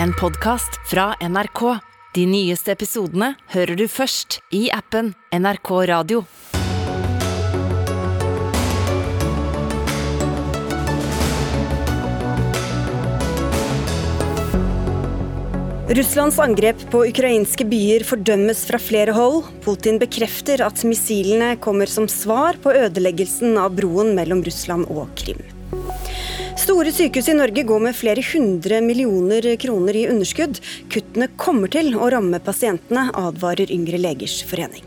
en podkast fra NRK. De nyeste episodene hører du først i appen NRK Radio. Russlands angrep på ukrainske byer fordømmes fra flere hold. Putin bekrefter at missilene kommer som svar på ødeleggelsen av broen mellom Russland og Krim. Store sykehus i Norge går med flere hundre millioner kroner i underskudd. Kuttene kommer til å ramme pasientene, advarer Yngre legers forening.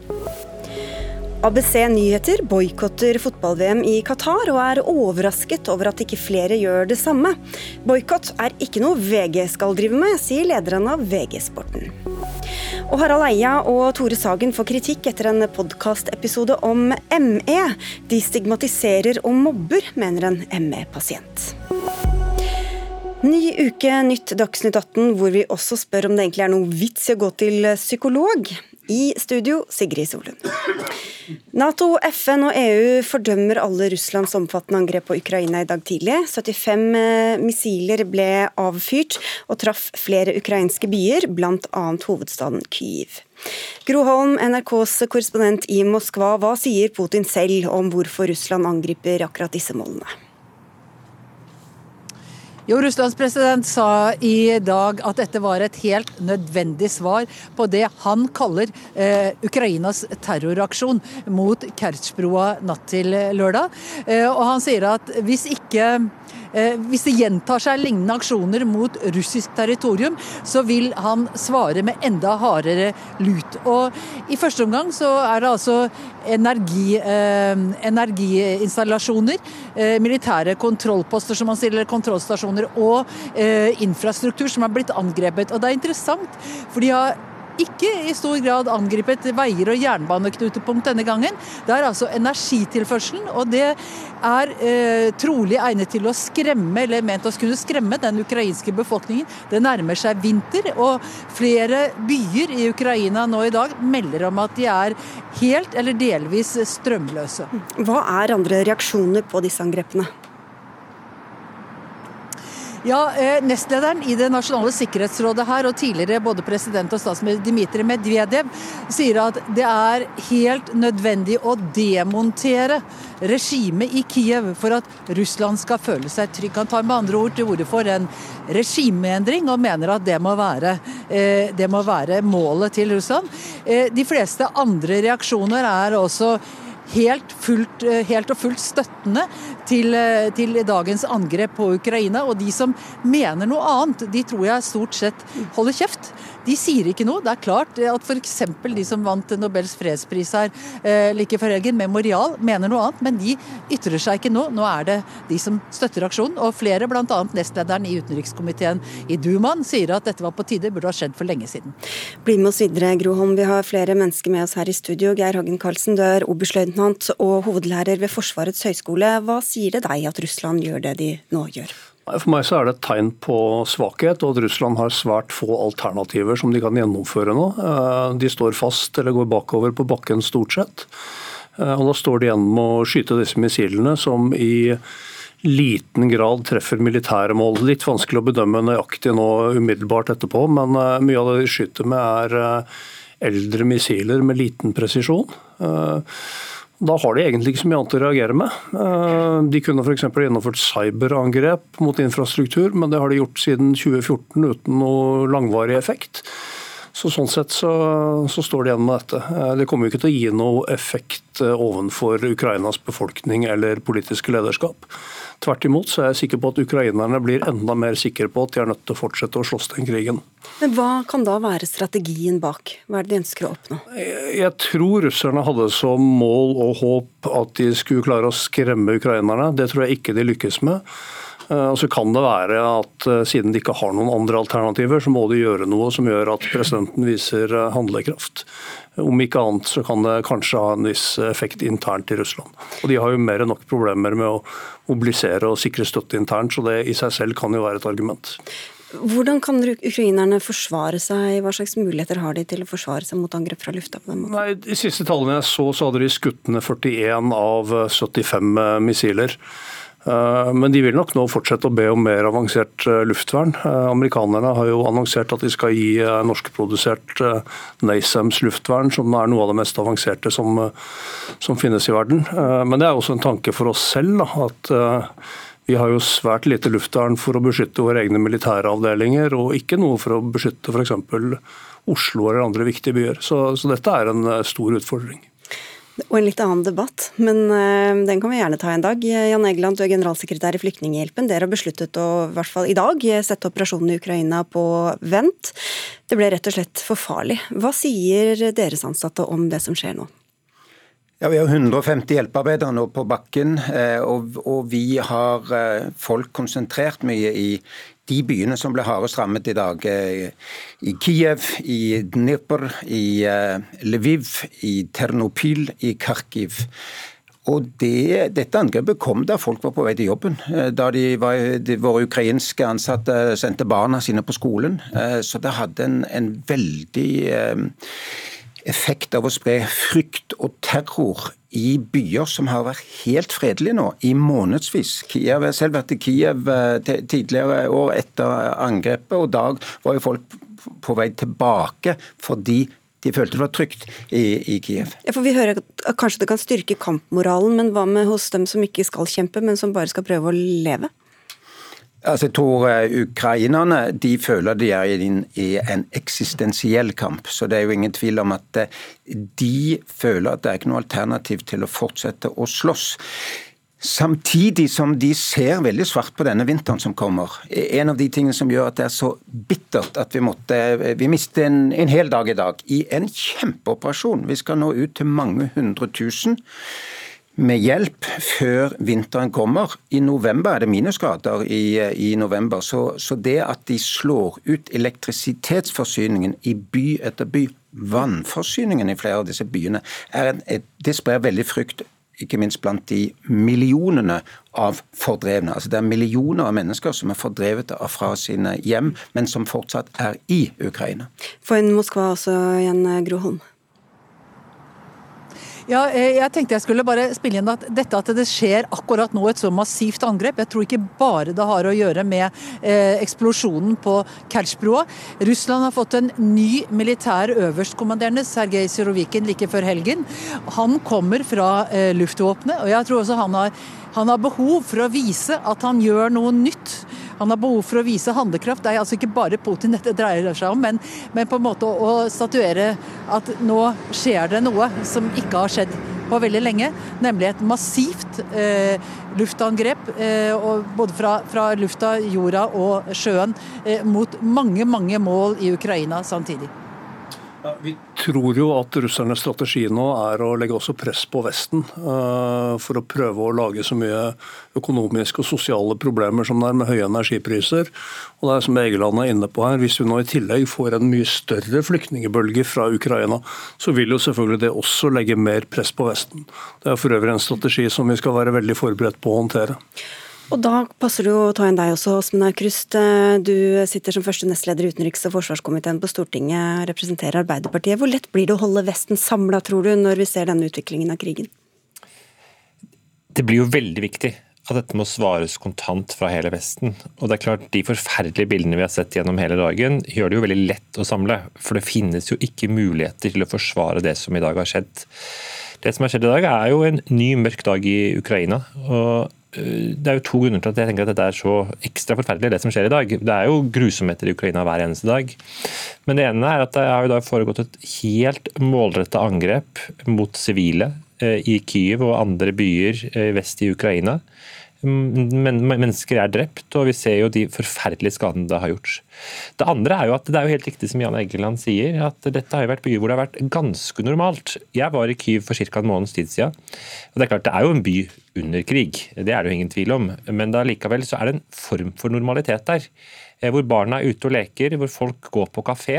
ABC Nyheter boikotter fotball-VM i Qatar og er overrasket over at ikke flere gjør det samme. Boikott er ikke noe VG skal drive med, sier lederen av VG-sporten. Og Harald Eia og Tore Sagen får kritikk etter en podkastepisode om ME. De stigmatiserer og mobber, mener en ME-pasient. Ny uke, nytt Dagsnytt 18, hvor vi også spør om det egentlig er noe vits i å gå til psykolog. I studio, Sigrid Solund. Nato, FN og EU fordømmer alle Russlands omfattende angrep på Ukraina i dag tidlig. 75 eh, missiler ble avfyrt og traff flere ukrainske byer, bl.a. hovedstaden Kyiv. Gro Holm, NRKs korrespondent i Moskva, hva sier Putin selv om hvorfor Russland angriper akkurat disse målene? Jo, Russlands president sa i dag at dette var et helt nødvendig svar på det han kaller eh, Ukrainas terroraksjon mot Kertsjbroa natt til lørdag. Eh, og han sier at hvis ikke hvis det gjentar seg lignende aksjoner mot russisk territorium, så vil han svare med enda hardere lut. Og I første omgang så er det altså energi, eh, energiinstallasjoner, eh, militære kontrollposter som man sier, eller kontrollstasjoner, og eh, infrastruktur som er blitt angrepet. Og Det er interessant, for de har ikke i stor grad angrepet veier og jernbaneknutepunkt denne gangen. Det er altså energitilførselen, og det er eh, trolig egnet til å skremme, eller ment å skulle skremme, den ukrainske befolkningen. Det nærmer seg vinter, og flere byer i Ukraina nå i dag melder om at de er helt eller delvis strømløse. Hva er andre reaksjoner på disse angrepene? Ja, eh, Nestlederen i Det nasjonale sikkerhetsrådet her, og tidligere både president og statsminister Dmitrij Medvedev, sier at det er helt nødvendig å demontere regimet i Kiev for at Russland skal føle seg trygg. Han tar med andre ord til orde for en regimeendring, og mener at det må være, eh, det må være målet til Russland. Eh, de fleste andre reaksjoner er også helt, fullt, eh, helt og fullt støttende til, eh, til, dagens angrep på Ukraina. Og de som mener noe annet, de tror jeg stort sett holder kjeft. De sier ikke noe. Det er klart at f.eks. de som vant Nobels fredspris her eh, like før helgen, Memorial, mener noe annet, men de ytrer seg ikke nå. Nå er det de som støtter aksjonen. Og flere, bl.a. nestlederen i utenrikskomiteen i Dumaen, sier at dette var på tide, burde ha skjedd for lenge siden. Bli med oss videre, Gro Holm. Vi har flere mennesker med oss her i studio. Geir Hagen Karlsen, du er oberstløytnant og hovedlærer ved Forsvarets høgskole. Hva sier det deg at Russland gjør det de nå gjør? For meg så er det et tegn på svakhet, og at Russland har svært få alternativer som de kan gjennomføre nå. Eh, de står fast eller går bakover på bakken stort sett. Eh, og Da står de igjen med å skyte disse missilene som i liten grad treffer militære mål. Litt vanskelig å bedømme nøyaktig nå umiddelbart etterpå, men eh, mye av det de skyter med er eldre missiler med liten presisjon. Da har de egentlig ikke så mye annet å reagere med. Eh, de kunne f.eks. gjennomført cyberangrep mot infrastruktur, men det har de gjort siden 2014 uten noe langvarig effekt. Så Sånn sett så, så, står det igjen med dette. Eh, det kommer jo ikke til å gi noe effekt eh, ovenfor Ukrainas befolkning eller politiske lederskap. Tvert imot så er jeg sikker på at ukrainerne blir enda mer sikre på at de er nødt til å fortsette å slåss den krigen. Men Hva kan da være strategien bak? Hva er det de ønsker å oppnå? Jeg tror russerne hadde som mål og håp at de skulle klare å skremme ukrainerne. Det tror jeg ikke de lykkes med. Eh, og så kan det være at eh, siden de ikke har noen andre alternativer, så må de gjøre noe som gjør at presidenten viser eh, handlekraft. Om ikke annet så kan det kanskje ha en viss effekt internt i Russland. Og De har jo mer enn nok problemer med å mobilisere og sikre støtte internt, så det i seg selv kan jo være et argument. Hvordan kan ukrainerne forsvare seg? Hva slags muligheter har de til å forsvare seg mot angrep fra lufta? på den måten? Nei, De siste tallene jeg så, så hadde de skutt ned 41 av 75 missiler. Eh, men de vil nok nå fortsette å be om mer avansert eh, luftvern. Eh, amerikanerne har jo annonsert at de skal gi norskprodusert NASAMS luftvern, som er noe av det mest avanserte som, som finnes i verden. Men det er også en tanke for oss selv da, at vi har jo svært lite luftvern for å beskytte våre egne militære avdelinger, og ikke noe for å beskytte f.eks. Oslo eller andre viktige byer. Så, så dette er en stor utfordring. Og en litt annen debatt, men uh, den kan vi gjerne ta en dag. Jan Egeland, du er generalsekretær i Flyktninghjelpen. Dere har besluttet å, i hvert fall i dag, sette operasjonen i Ukraina på vent. Det ble rett og slett for farlig. Hva sier deres ansatte om det som skjer nå? Ja, Vi har 150 hjelpearbeidere nå på bakken, eh, og, vi har eh, folk konsentrert mye i, de byene som ble hardest rammet i dag, eh, i Kiev, i Dnipr, i eh, Lviv, i Ternopil, i Kharkiv. Og det, Dette angrepet kom da folk var på vei til jobben. Eh, da de var, de, våre ukrainske ansatte sendte barna sine på skolen. Så det hadde en, en veldig effekt av å spre frykt og terror i byer som har vært helt fredelige nå, i månedsvis. Jeg har selv vært i Kiev eh, tidligere år etter angrepet, og da var jo folk på vei tilbake fordi de følte det var trygt i, i Kiev. Ja, for Vi hører at kanskje det kan styrke kampmoralen, men hva med hos dem som ikke skal kjempe, men som bare skal prøve å leve? Altså, jeg tror uh, Ukrainerne de føler de er i en, eksistensiell kamp. Så det er jo ingen tvil om at uh, de føler at det er ikke noe alternativ til å fortsette å slåss. Samtidig som de ser veldig svart på denne vinteren som kommer. En av de tingene som gjør at det er så bittert at vi måtte Vi mistet en, en hel dag i dag i en kjempeoperasjon. Vi skal nå ut til mange hundre tusen med hjelp før vinteren kommer. I november er det minusgrader i, i november. Så, så, det at de slår ut elektrisitetsforsyningen i by etter by, vannforsyningen i flere av disse byene, en, det sprer veldig frykt. Ikke minst blant de millionene av fordrevne. Altså Det er millioner av mennesker som er fordrevet fra sine hjem, men som fortsatt er i Ukraina. For en Moskva også, Jan Groholm? Ja, eh, jeg tenkte jeg skulle bare spille inn at dette at det skjer akkurat nå et så massivt angrep, jeg tror ikke bare det har å gjøre med eh, eksplosjonen på Kertsjbrua. Russland har fått en ny militær øverstkommanderende, Sergej Sirovikin, like før helgen. Han kommer fra eh, luftvåpenet, og jeg tror også han har, han har behov for å vise at han gjør noe nytt. Han har behov for å vise handlekraft. Det er altså ikke bare Putin dette dreier seg om, men, men på en måte å, statuere at nå skjer det noe som ikke har skjedd på veldig lenge, nemlig et massivt eh, luftangrep eh, både fra, fra, lufta, jorda og sjøen eh, mot mange, mange mål i Ukraina samtidig. Vi tror jo at russernes strategi nå er å legge også press på Vesten uh, for å prøve å lage så mye økonomiske og sosiale problemer som det er med høye energipriser. Og det er som Egeland er inne på her, Hvis vi nå i tillegg får en mye større flyktningbølge fra Ukraina, så vil jo selvfølgelig det også legge mer press på Vesten. Det er for øvrig en strategi som vi skal være veldig forberedt på å håndtere. Og Da passer det å ta inn deg også, Åsmund Aukrust. Du sitter som første nestleder i utenriks- og forsvarskomiteen på Stortinget, representerer Arbeiderpartiet. Hvor lett blir det å holde Vesten samla, tror du, når vi ser denne utviklingen av krigen? Det blir jo veldig viktig at dette må svares kontant fra hele Vesten. Og det er klart, De forferdelige bildene vi har sett gjennom hele dagen, gjør det jo veldig lett å samle. For det finnes jo ikke muligheter til å forsvare det som i dag har skjedd. Det som har skjedd i dag, er jo en ny mørk dag i Ukraina. og Eh, det er jo to grunner til at jeg tenker at dette er så ekstra forferdelig, det som skjer i dag. Det er jo grusomheter i Ukraina hver eneste dag. Men det ene er at det har jo da foregått et helt målretta angrep mot sivile eh, i Kyiv og andre byer eh, vest i Ukraina. Men mennesker er drept, og vi ser jo de forferdelige skadene det har gjort. Det andre er jo at det er jo helt riktig som Jan Eggeland sier, at dette har jo vært byer hvor det har vært ganske normalt. Jeg var i Kyiv for ca. en måneds tid siden. Og det er klart det er jo en by under krig, det er det jo ingen tvil om. Men da likevel så er det en form for normalitet der. Eh, hvor barna er ute og leker, hvor folk går på kafé.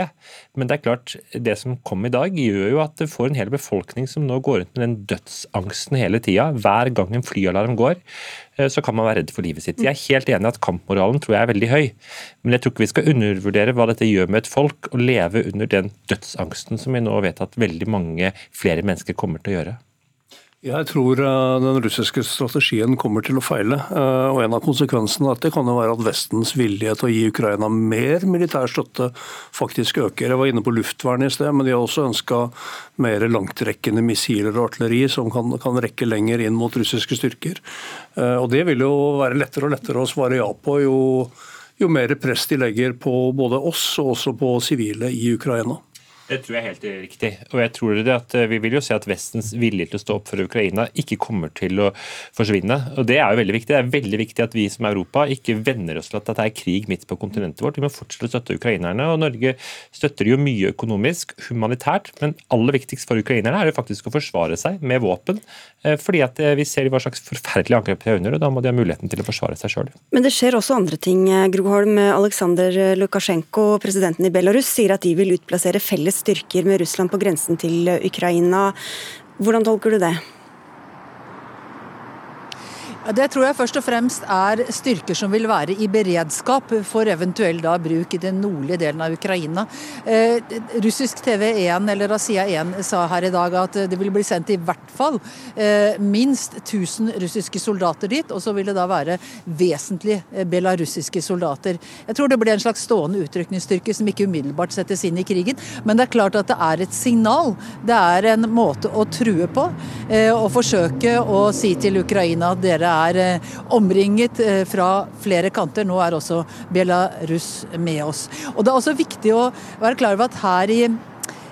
Men det er klart, det som kom i dag, gjør jo at det får en hel befolkning som nå går rundt med den dødsangsten hele tida. Hver gang en flyalarm går, eh, så kan man være redd for livet sitt. Jeg er helt enig i at kampmoralen tror jeg er veldig høy, men jeg tror ikke vi skal undervurdere hva dette gjør med et folk, å leve under den dødsangsten som vi nå vet at veldig mange flere mennesker kommer til å gjøre. Jeg tror eh, den russiske strategien kommer til å feile. Eh, og En av konsekvensene av dette kan jo være at Vestens vilje til å gi Ukraina mer militær støtte faktisk øker. Jeg var inne på luftvern i sted, men de har også ønska mer langtrekkende missiler og artilleri som kan, kan, rekke lenger inn mot russiske styrker. Eh, og Det vil jo være lettere og lettere å svare ja på jo, jo mer press de legger på både oss og også på sivile i Ukraina. Det tror jeg er helt riktig. Og jeg tror det at eh, Vi vil jo se at Vestens vilje til å stå opp for Ukraina ikke kommer til å forsvinne. Og Det er jo veldig viktig. Det er veldig viktig at vi som Europa ikke venner oss til at det er krig midt på kontinentet vårt. Vi må fortsette å støtte ukrainerne. og Norge støtter jo mye økonomisk, humanitært, men aller viktigst for ukrainerne er jo faktisk å forsvare seg med våpen. Eh, fordi at eh, vi ser hva slags forferdelige angrep de er under, og da må de ha muligheten til å forsvare seg sjøl. Men det skjer også andre ting. Groholm, Aleksandr Lukasjenko, presidenten i Belarus, sier at de vil utplassere felles styrker med Russland på grensen til Ukraina. Hvordan tolker du det? Det tror jeg først og fremst er styrker som vil være i beredskap for eventuell da bruk i den nordlige delen av Ukraina. Eh, russisk TV1 eller Asia1 sa her i dag at det vil bli sendt i hvert fall eh, minst 1000 russiske soldater dit, og så vil det da være vesentlig belarussiske belarusiske soldater. Jeg tror det blir en slags stående utrykningsstyrke som ikke umiddelbart settes inn i krigen, men det er klart at det er et signal. Det er en måte å true på, eh, og forsøke å si til Ukraina at dere er eh, omringet eh, fra flere kanter. Nå er også Belarus med oss. Og Det er også viktig å være klar over at her i,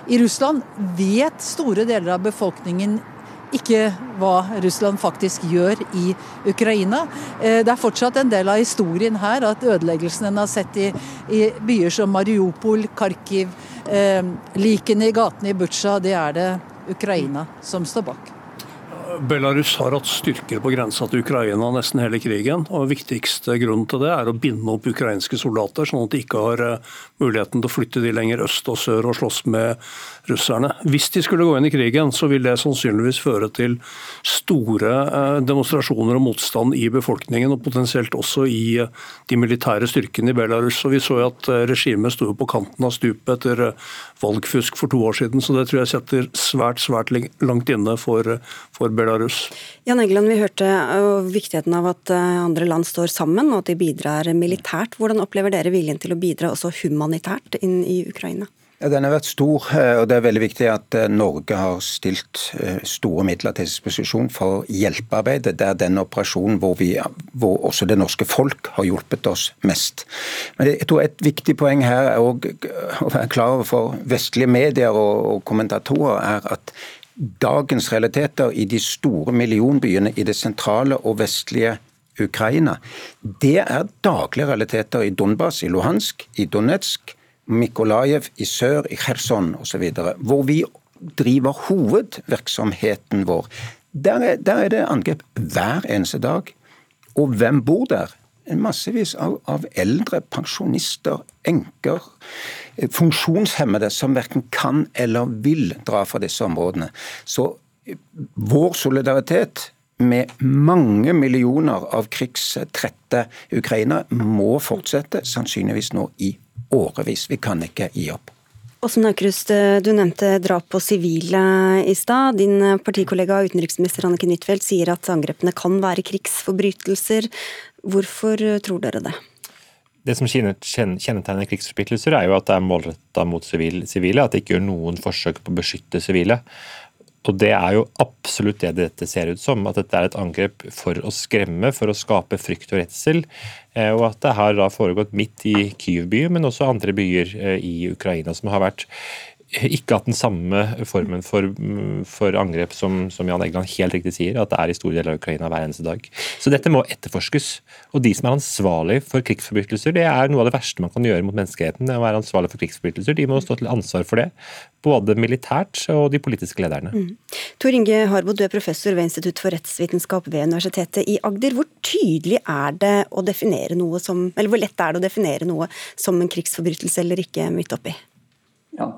i Russland vet store deler av befolkningen ikke hva Russland faktisk gjør i Ukraina. Eh, det er fortsatt en del av historien her at ødeleggelsene en har sett i, i byer som Mariupol, Kharkiv, eh, likene i gatene i Butsja, det er det Ukraina som står bak. Belarus har hatt styrker på grensa til Ukraina nesten hele krigen. og Viktigste grunnen til det er å binde opp ukrainske soldater, sånn at de ikke har eh, muligheten til å flytte de lenger øst og sør og slåss med russerne. Hvis de skulle gå inn i krigen, så vil det sannsynligvis føre til store eh, demonstrasjoner og motstand i befolkningen, og potensielt også i eh, de militære styrkene i Belarus. Og Vi så jo at regimet sto på kanten av stupet etter valgfusk for to år siden, så det tror jeg setter svært, svært langt inne for, for Belarus. Jan Egeland, vi hørte viktigheten av at eh, andre land står sammen og at de bidrar militært. Hvordan opplever dere viljen til å bidra også humanitært inn i Ukraina? Ja, Den har vært stor, eh, og det er veldig viktig at eh, Norge har stilt store midler til disposisjon for hjelpearbeidet. Det er den operasjonen hvor, vi, hvor, også det norske folk har hjulpet oss mest. Men jeg tror et viktig poeng her er å være klar over for vestlige medier og kommentatorer er at dagens realiteter i de store millionbyene i det sentrale og vestlige Ukraina, det er daglige realiteter i Donbas, i Luhansk, i Donetsk, Mikolajev i sør, i Kherson osv. Hvor vi driver hovedvirksomheten vår. Der er, der er det angrep hver eneste dag. Og hvem bor der? massevis av, av eldre, pensjonister, enker, eh, funksjonshemmede som verken kan eller vil dra fra disse områdene. Så eh, vår solidaritet med mange millioner av krigstrette ukrainere må fortsette, sannsynligvis nå i årevis. Vi kan ikke gi opp. Åsmund Aukrust, eh, du nevnte drap på sivile i stad. Din partikollega utenriksminister Anniken Huitfeldt sier at angrepene kan være krigsforbrytelser. Hvorfor eh, tror dere det? Det som kjennetegner krigsforbrytelser, er jo at det er målretta mot sivile. At det ikke gjør noen forsøk på å beskytte sivile. Og Det er jo absolutt det dette ser ut som. At dette er et angrep for å skremme, for å skape frykt og redsel. Eh, og at det har da foregått midt i Kyiv-byen, men også andre byer eh, i Ukraina som har vært ikke hatt den samme formen for, for angrep som, som, Jan Egeland helt riktig sier, at det er i store deler av Ukraina hver eneste dag. Så dette må etterforskes. Og de som er ansvarlig for krigsforbrytelser, det er noe av det verste man kan gjøre mot menneskeheten. Å være ansvarlig for krigsforbrytelser. De må stå til ansvar for det. Både militært og de politiske lederne. Mm. Tor Inge Harbo, du er professor ved Institutt for rettsvitenskap ved Universitetet i Agder. Hvor tydelig er det å definere noe som, eller hvor lett er det å definere noe som en krigsforbrytelse eller ikke, midt oppi? Ja,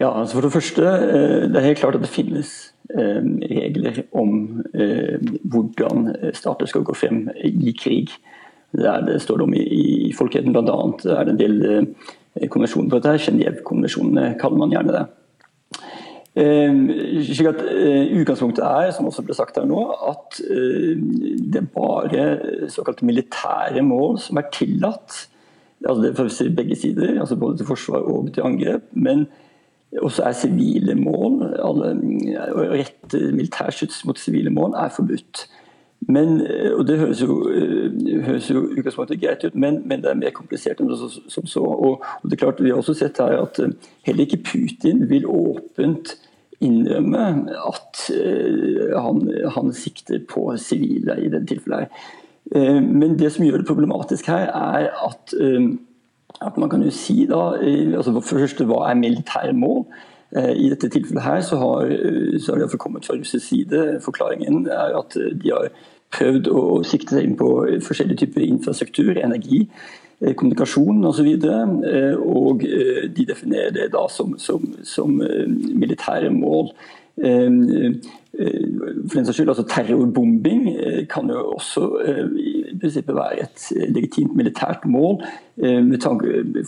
ja, altså For det første, eh, det er helt klart at det finnes eh, regler om eh, hvordan stater skal gå frem i krig. Der det står det om i, folkeretten bl.a. er det en del konvensjoner på dette. Genévekonvensjonene kaller man gjerne det. slik at Utgangspunktet er som også ble sagt her nå, at det er bare såkalte militære mål som er tillatt. Altså det er begge sider, altså både til forsvar og til angrep. men også er sivile mål, alle, å rette militærskyts mot sivile mål, er forbudt. Men, og Det høres jo, eh, høres jo greit ut, men, men, det er mer komplisert enn som så. Og, og, det er klart Vi har også sett her at eh, heller ikke Putin vil åpent innrømme at han, han, sikter på sivile i dette tilfellet. her. Men det som gjør det problematisk her, er at at man kan jo si da, altså for første, Hva er militære mål? Eh, I dette tilfellet her så har, eh, så har det kommet fra russisk side. Forklaringen er at de har prøvd å sikte seg inn på forskjellige typer infrastruktur, energi, eh, kommunikasjon osv. Og, så og de definerer det da som, som, som militære mål. For den saks skyld, altså Terrorbombing kan jo også i prinsippet være et legitimt militært mål,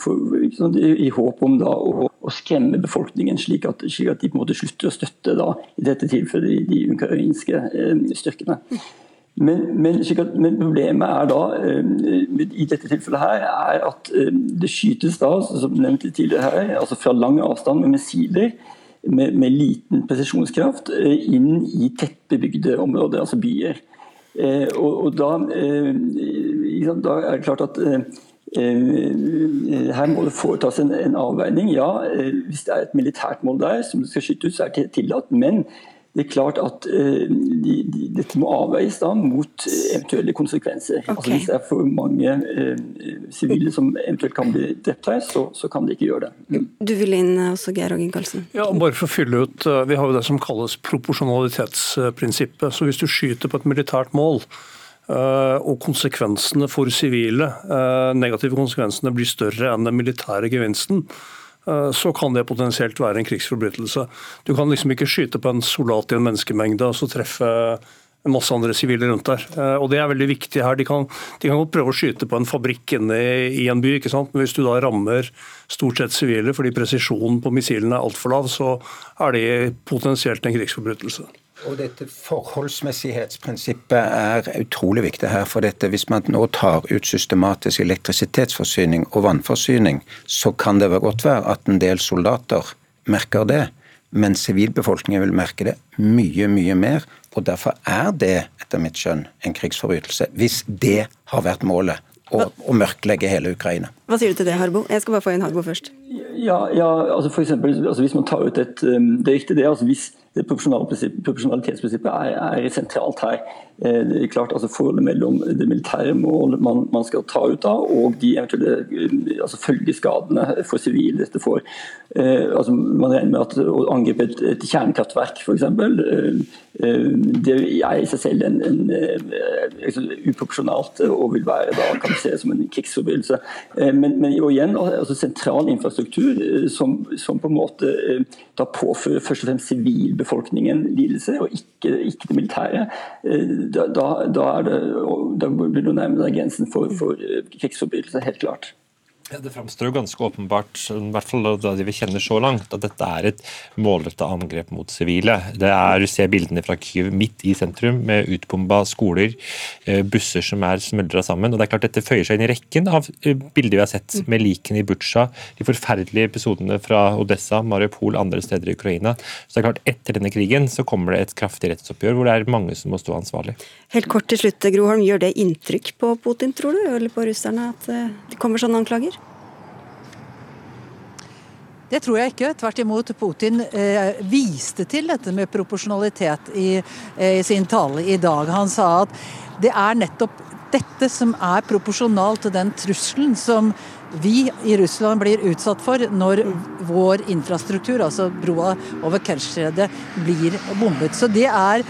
for, i håp om da å å skremme befolkningen, slik at, slik at, de på en måte slutter å støtte da, i dette tilfellet de ukrainske eh, styrkene. Men, men, at, men, problemet er da, eh, i dette tilfellet her, er at eh, det skytes da, som nevnt tidligere her, altså fra lang avstand med missiler med, med liten presisjonskraft eh, inn i tettbebygde områder, altså byer. Eh, og, og da, eh, da, er det klart at her må det foretas en, en, avveining. Ja, hvis det er et militært mål der som skal skyte ut, så er det tillatt. Men det er klart at uh, de, de, dette må avveies da mot eventuelle konsekvenser. Okay. Altså Hvis det er for mange sivile uh, som eventuelt kan bli drept her, så, så, kan de ikke gjøre det. Du vil inn også, Geir Ågen Karlsen? Ja, bare for å fylle ut. Vi har jo det som kalles proporsjonalitetsprinsippet. Så hvis du skyter på et militært mål, Eh, og konsekvensene for sivile, eh, negative konsekvensene blir større enn den militære gevinsten, eh, så kan det potensielt være en krigsforbrytelse. Du kan liksom ikke skyte på en soldat i en menneskemengde og så treffe masse andre sivile rundt der. Og Det er veldig viktig her. De kan, de kan godt prøve å skyte på en fabrikk inne i, en by, ikke sant? men hvis du da rammer stort sett sivile fordi presisjonen på missilene er altfor lav, så er det potensielt en krigsforbrytelse. Og dette Forholdsmessighetsprinsippet er utrolig viktig her. for dette. Hvis man nå tar ut systematisk elektrisitetsforsyning og vannforsyning, så kan det godt være at en del soldater merker det, men sivilbefolkningen vil merke det mye, mye mer. Og Derfor er det etter mitt skjønn en krigsforbrytelse, hvis det har vært målet. Å mørklegge hele Ukraina. Hva sier du til det, Harbo? Jeg skal bare få inn Harbo først. Ja, ja altså for eksempel, altså Hvis man tar ut et um, Det er riktig det. altså hvis proporsjonalitetsprinsippet er, er, sentralt her. Eh, det er klart altså Forholdet mellom det militære mål man, man, skal ta ut av, og de eventuelle eh, altså følgeskadene for sivile dette får. Eh, altså man regner med at å angripe et, et kjernekraftverk f.eks. Eh, det er i seg selv en, en, en, altså, uproporsjonalt og vil være da kan se som en krigsforbrytelse. Eh, men, men igjen, altså sentral infrastruktur som, som på en måte da påfører først og fremst sivilbefolkningen lidelse, og ikke, ikke det militære, eh, da, da, da, det, da vil du nærme deg grensen for, for eh, krigsforbrytelser, helt klart. Ja, Det framstår jo ganske åpenbart, i hvert fall da vi kjenner så langt, at dette er et målrettet angrep mot sivile. Det er, Du ser bildene fra Kyiv midt i sentrum, med utbomba skoler, eh, busser som er smuldra sammen. og det er klart Dette føyer seg inn i rekken av eh, bilder vi har sett med likene i Butsja, de forferdelige episodene fra Odessa, Mariupol, andre steder i Ukraina. Så det er klart Etter denne krigen så kommer det et kraftig rettsoppgjør hvor det er mange som må stå ansvarlig. Helt kort til slutt, Groholm, Gjør det inntrykk på Putin, tror du, eller på russerne, at eh, det kommer sånne anklager? Det tror jeg ikke. Tvert imot. Putin eh, viste til dette med proporsjonalitet i, eh, i, sin tale i dag. Han sa at det er nettopp dette som er proporsjonalt til den trusselen som vi i Russland blir utsatt for når vår infrastruktur, altså broa over Kerstredet, blir bombet. Så det er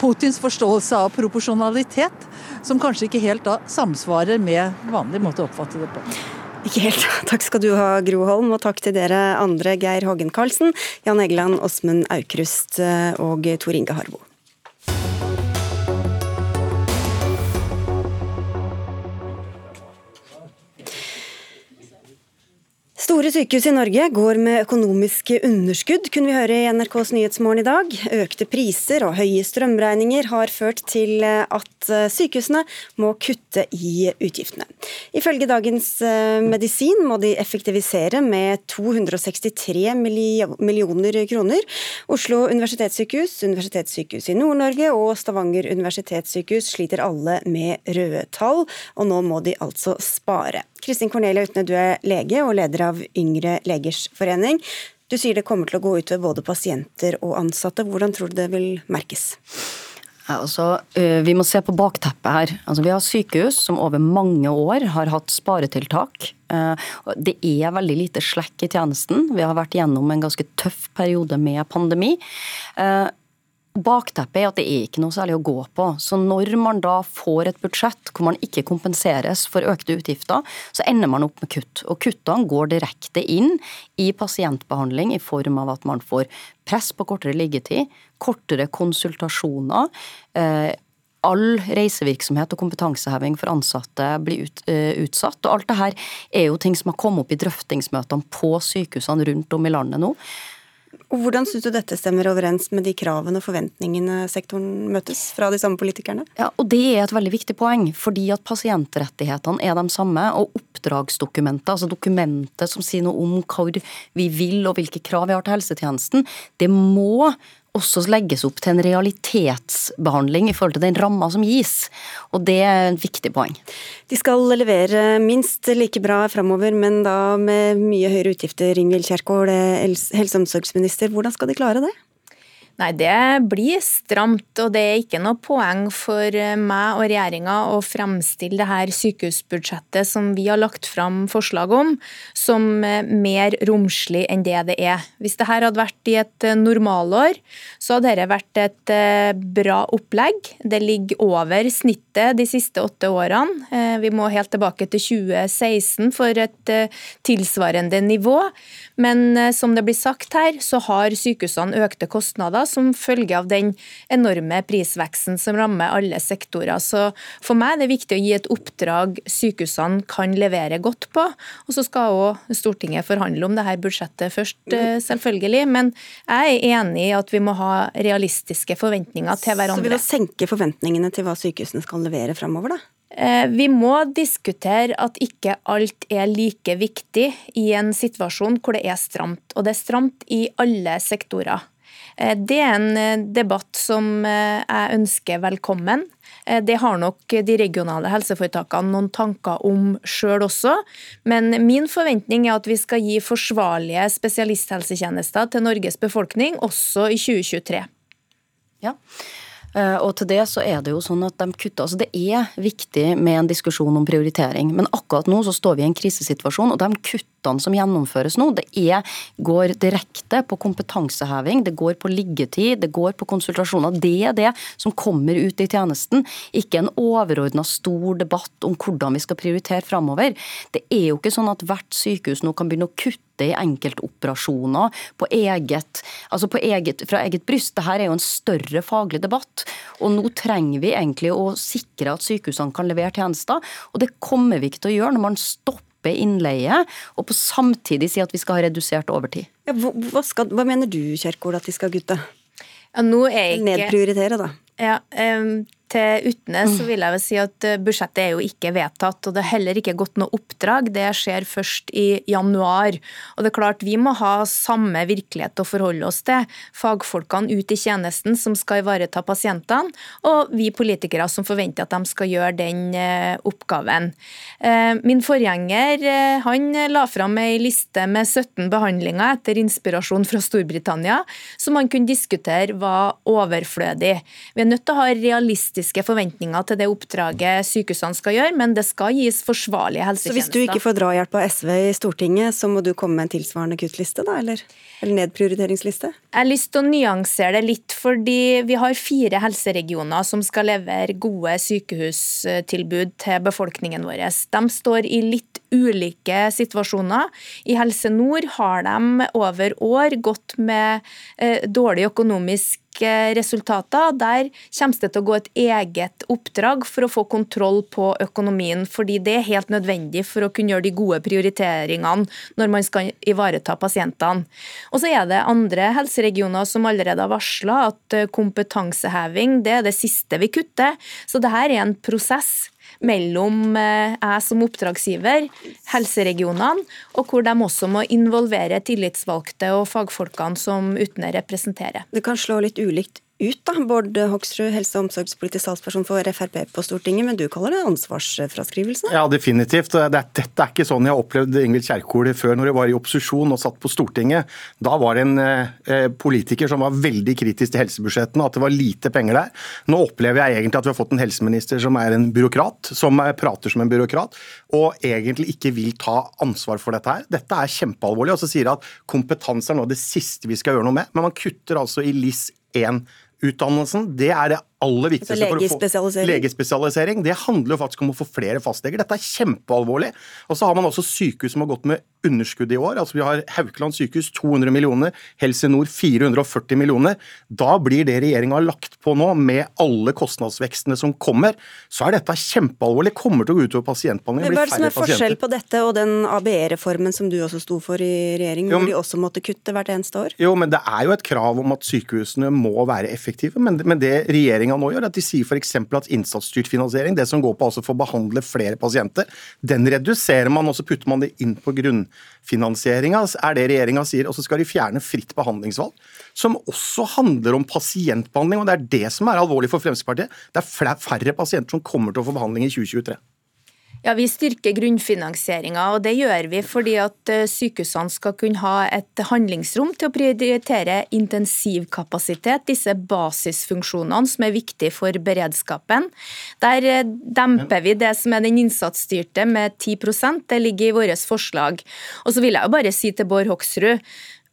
Putins forståelse av proporsjonalitet som kanskje ikke helt da samsvarer med vanlig måte å oppfatte det på. Ikke helt. Takk skal du ha, Gro Holm, og takk til dere andre, Geir Hågen Karlsen, Jan Egeland, Åsmund Aukrust eh, og Tor Inge Harbo. Store sykehus i Norge går med økonomiske underskudd, kunne vi høre i NRKs Nyhetsmorgen i dag. Økte priser og høye strømregninger har ført til at sykehusene må kutte i utgiftene. Ifølge Dagens eh, Medisin må de effektivisere med 263 millioner kroner. Oslo universitetssykehus, Universitetssykehus i Nord-Norge og Stavanger universitetssykehus sliter alle med røde tall, og nå må de altså spare. Kristin Cornelia Utne, du er lege og leder av Yngre legers forening. Du sier det kommer til å gå utover både pasienter og ansatte. Hvordan tror du det vil merkes? Altså, vi må se på bakteppet her. Altså, vi har sykehus som over mange år har hatt sparetiltak. Det er veldig lite slekk i tjenesten. Vi har vært gjennom en ganske tøff periode med pandemi. Bakteppet er at det er ikke noe særlig å gå på. Så når man da får et budsjett hvor man ikke kompenseres for økte utgifter, så ender man opp med kutt. Og kuttene går direkte inn i pasientbehandling i form av at man får press på kortere liggetid, kortere konsultasjoner. Eh, all reisevirksomhet og kompetanseheving for ansatte blir ut, uh, utsatt. Og alt det her er jo ting som har kommet opp i drøftingsmøtene på sykehusene rundt om i landet nå. Og Hvordan syns du dette stemmer overens med de kravene og forventningene sektoren møtes fra de samme politikerne? Ja, og Det er et veldig viktig poeng, fordi at pasientrettighetene er de samme. Og oppdragsdokumentet, altså dokumentet som sier noe om hvor vi vil og hvilke krav vi har til helsetjenesten, det må også legges opp til en realitetsbehandling i forhold til den ramma som gis. Og det er et viktig poeng. De skal levere minst like bra framover, men da med mye høyere utgifter. Ingvild Kjerkol, helse- og omsorgsminister, hvordan skal de klare det? Nei, det blir stramt, og det er ikke noe poeng for meg og regjeringa å fremstille det her sykehusbudsjettet som vi har lagt fram forslag om, som mer romslig enn det det er. Hvis det her hadde vært i et normalår, så hadde dette vært et eh, bra opplegg. Det ligger over snittet de siste åtte årene. Eh, vi må helt tilbake til 2016 for et eh, tilsvarende nivå. Men som det blir sagt her, så har sykehusene økte kostnader som følge av den enorme prisveksten som rammer alle sektorer. Så for meg er det viktig å gi et oppdrag sykehusene kan levere godt på. Og så skal òg Stortinget forhandle om dette budsjettet først, eh, selvfølgelig. Men jeg er enig i at vi må ha realistiske forventninger til hverandre. Så vil du senke forventningene til hva sykehusene skal levere framover, da? Eh, vi må diskutere at ikke alt er like viktig i en situasjon hvor det er stramt. Og det er stramt i alle sektorer. Eh, det er en eh, debatt som eh, jeg ønsker velkommen. Det har nok de regionale helseforetakene noen tanker om sjøl også. Men min forventning er at vi skal gi forsvarlige spesialisthelsetjenester til Norges befolkning også i 2023. Ja, og til det så er det jo sånn at de kutter altså Det er viktig med en diskusjon om prioritering, men akkurat nå så står vi i en krisesituasjon, og de kuttene som gjennomføres nå, det er, går direkte på kompetanseheving, det går på liggetid, det går på konsultasjoner. Det er det som kommer ut i tjenesten, ikke en overordna stor debatt om hvordan vi skal prioritere framover. Det er jo ikke sånn at hvert sykehus nå kan begynne å kutte i enkeltoperasjoner på eget, altså på eget, fra eget bryst. Dette er jo en større faglig debatt. Og nå trenger vi egentlig å sikre at sykehusene kan levere tjenester. Og det kommer vi ikke til å gjøre når man stopper innleie, og på samtidig si at vi skal ha redusert overtid. Ja, hva, skal, hva, mener du, Kjerkol, at de skal gutte? Ja, nå er ikke... Nedprioritere, da. Ja, um, til Utne så vil jeg vel si at eh, budsjettet er jo ikke vedtatt, og det er heller ikke gått noe oppdrag. Det skjer først i januar. Og det er klart Vi må ha samme virkelighet å forholde oss til. Fagfolkene ute i tjenesten som skal ivareta pasientene, og vi politikere som forventer at de skal gjøre den eh, oppgaven. Eh, min forgjenger han la fram ei liste med 17 behandlinger etter inspirasjon fra Storbritannia, som han kunne diskutere var overflødig. Vi er nødt til å ha realistiske realistiske forventninger til det oppdraget sykehusene skal gjøre, men det skal gis forsvarlige helsetjenester. Så hvis du ikke får drahjelp av SV i Stortinget, så må du komme med en tilsvarende kuttliste, da, eller? Eller nedprioriteringsliste? Jeg har lyst til å nyansere det litt, fordi vi har fire helseregioner som skal levere gode sykehustilbud til befolkningen vår. De står i litt ulike situasjoner. I Helse Nord har de over år gått med eh, dårlig økonomisk resultater. Der kommer det til å gå et eget oppdrag for å få kontroll på økonomien. fordi det er helt nødvendig for å kunne gjøre de gode prioriteringene når man skal ivareta pasientene. Og så er det andre helseregioner som allerede har varsla at eh, kompetanseheving det er det siste vi kutter. Så dette er en prosess mellom eh, jeg som oppdragsgiver, helseregionene, og hvor de også må involvere tillitsvalgte og fagfolkene som Utne representerer. Det kan slå litt ulikt ut, da. Bård Hoksrud, helse- og omsorgspolitisk talsperson for Frp på Stortinget, men du kaller det ansvarsfraskrivelse? Ja, definitivt. Dette er ikke sånn jeg opplevde Ingvild Kjerkol før når jeg var i opposisjon og satt på Stortinget. Da var det en eh, politiker som var veldig kritisk til helsebudsjettene, at det var lite penger der. Nå opplever jeg egentlig at vi har fått en helseminister som er en byråkrat, som prater som en byråkrat, og egentlig ikke vil ta ansvar for dette her. Dette er kjempealvorlig. Og så sier at kompetanse er nå det siste vi skal gjøre noe med, men man kutter altså i LIS 1 utdannelsen, det er det aller viktigste legespesialisering. legespesialisering. Det handler jo faktisk om å få flere fastleger. Dette er kjempealvorlig. Og så har man også sykehus som har gått med underskudd i år. Altså Vi har Haukeland sykehus 200 millioner, Helse Nord 440 millioner. Da blir det regjeringa har lagt på nå, med alle kostnadsvekstene som kommer, så er dette kjempealvorlig. Kommer til å gå utover pasientbehandlingen. Hva er det som er forskjell på dette og den ABE-reformen som du også sto for i regjering, hvor de også måtte kutte hvert eneste år? Jo, men det er jo et krav om at sykehusene må være effektive. Men, men det regjeringa nå gjør, at de sier f.eks. at innsatsstyrt finansiering, det som går på altså å få behandle flere pasienter, den reduserer man, og så putter man det inn på grunnfinansieringa, er det regjeringa sier. Og så skal de fjerne fritt behandlingsvalg, som også handler om pasientbehandling. og Det er det som er alvorlig for Fremskrittspartiet. Det er færre pasienter som kommer til å få behandling i 2023. Ja, Vi styrker grunnfinansieringa, og det gjør vi fordi at eh, sykehusene skal kunne ha et handlingsrom til å prioritere intensivkapasitet, disse basisfunksjonene som er viktige for beredskapen. Der eh, demper vi det som er den innsatsstyrte med 10% det ligger i vårt forslag. Og så vil jeg jo bare si til Bård Hoksrud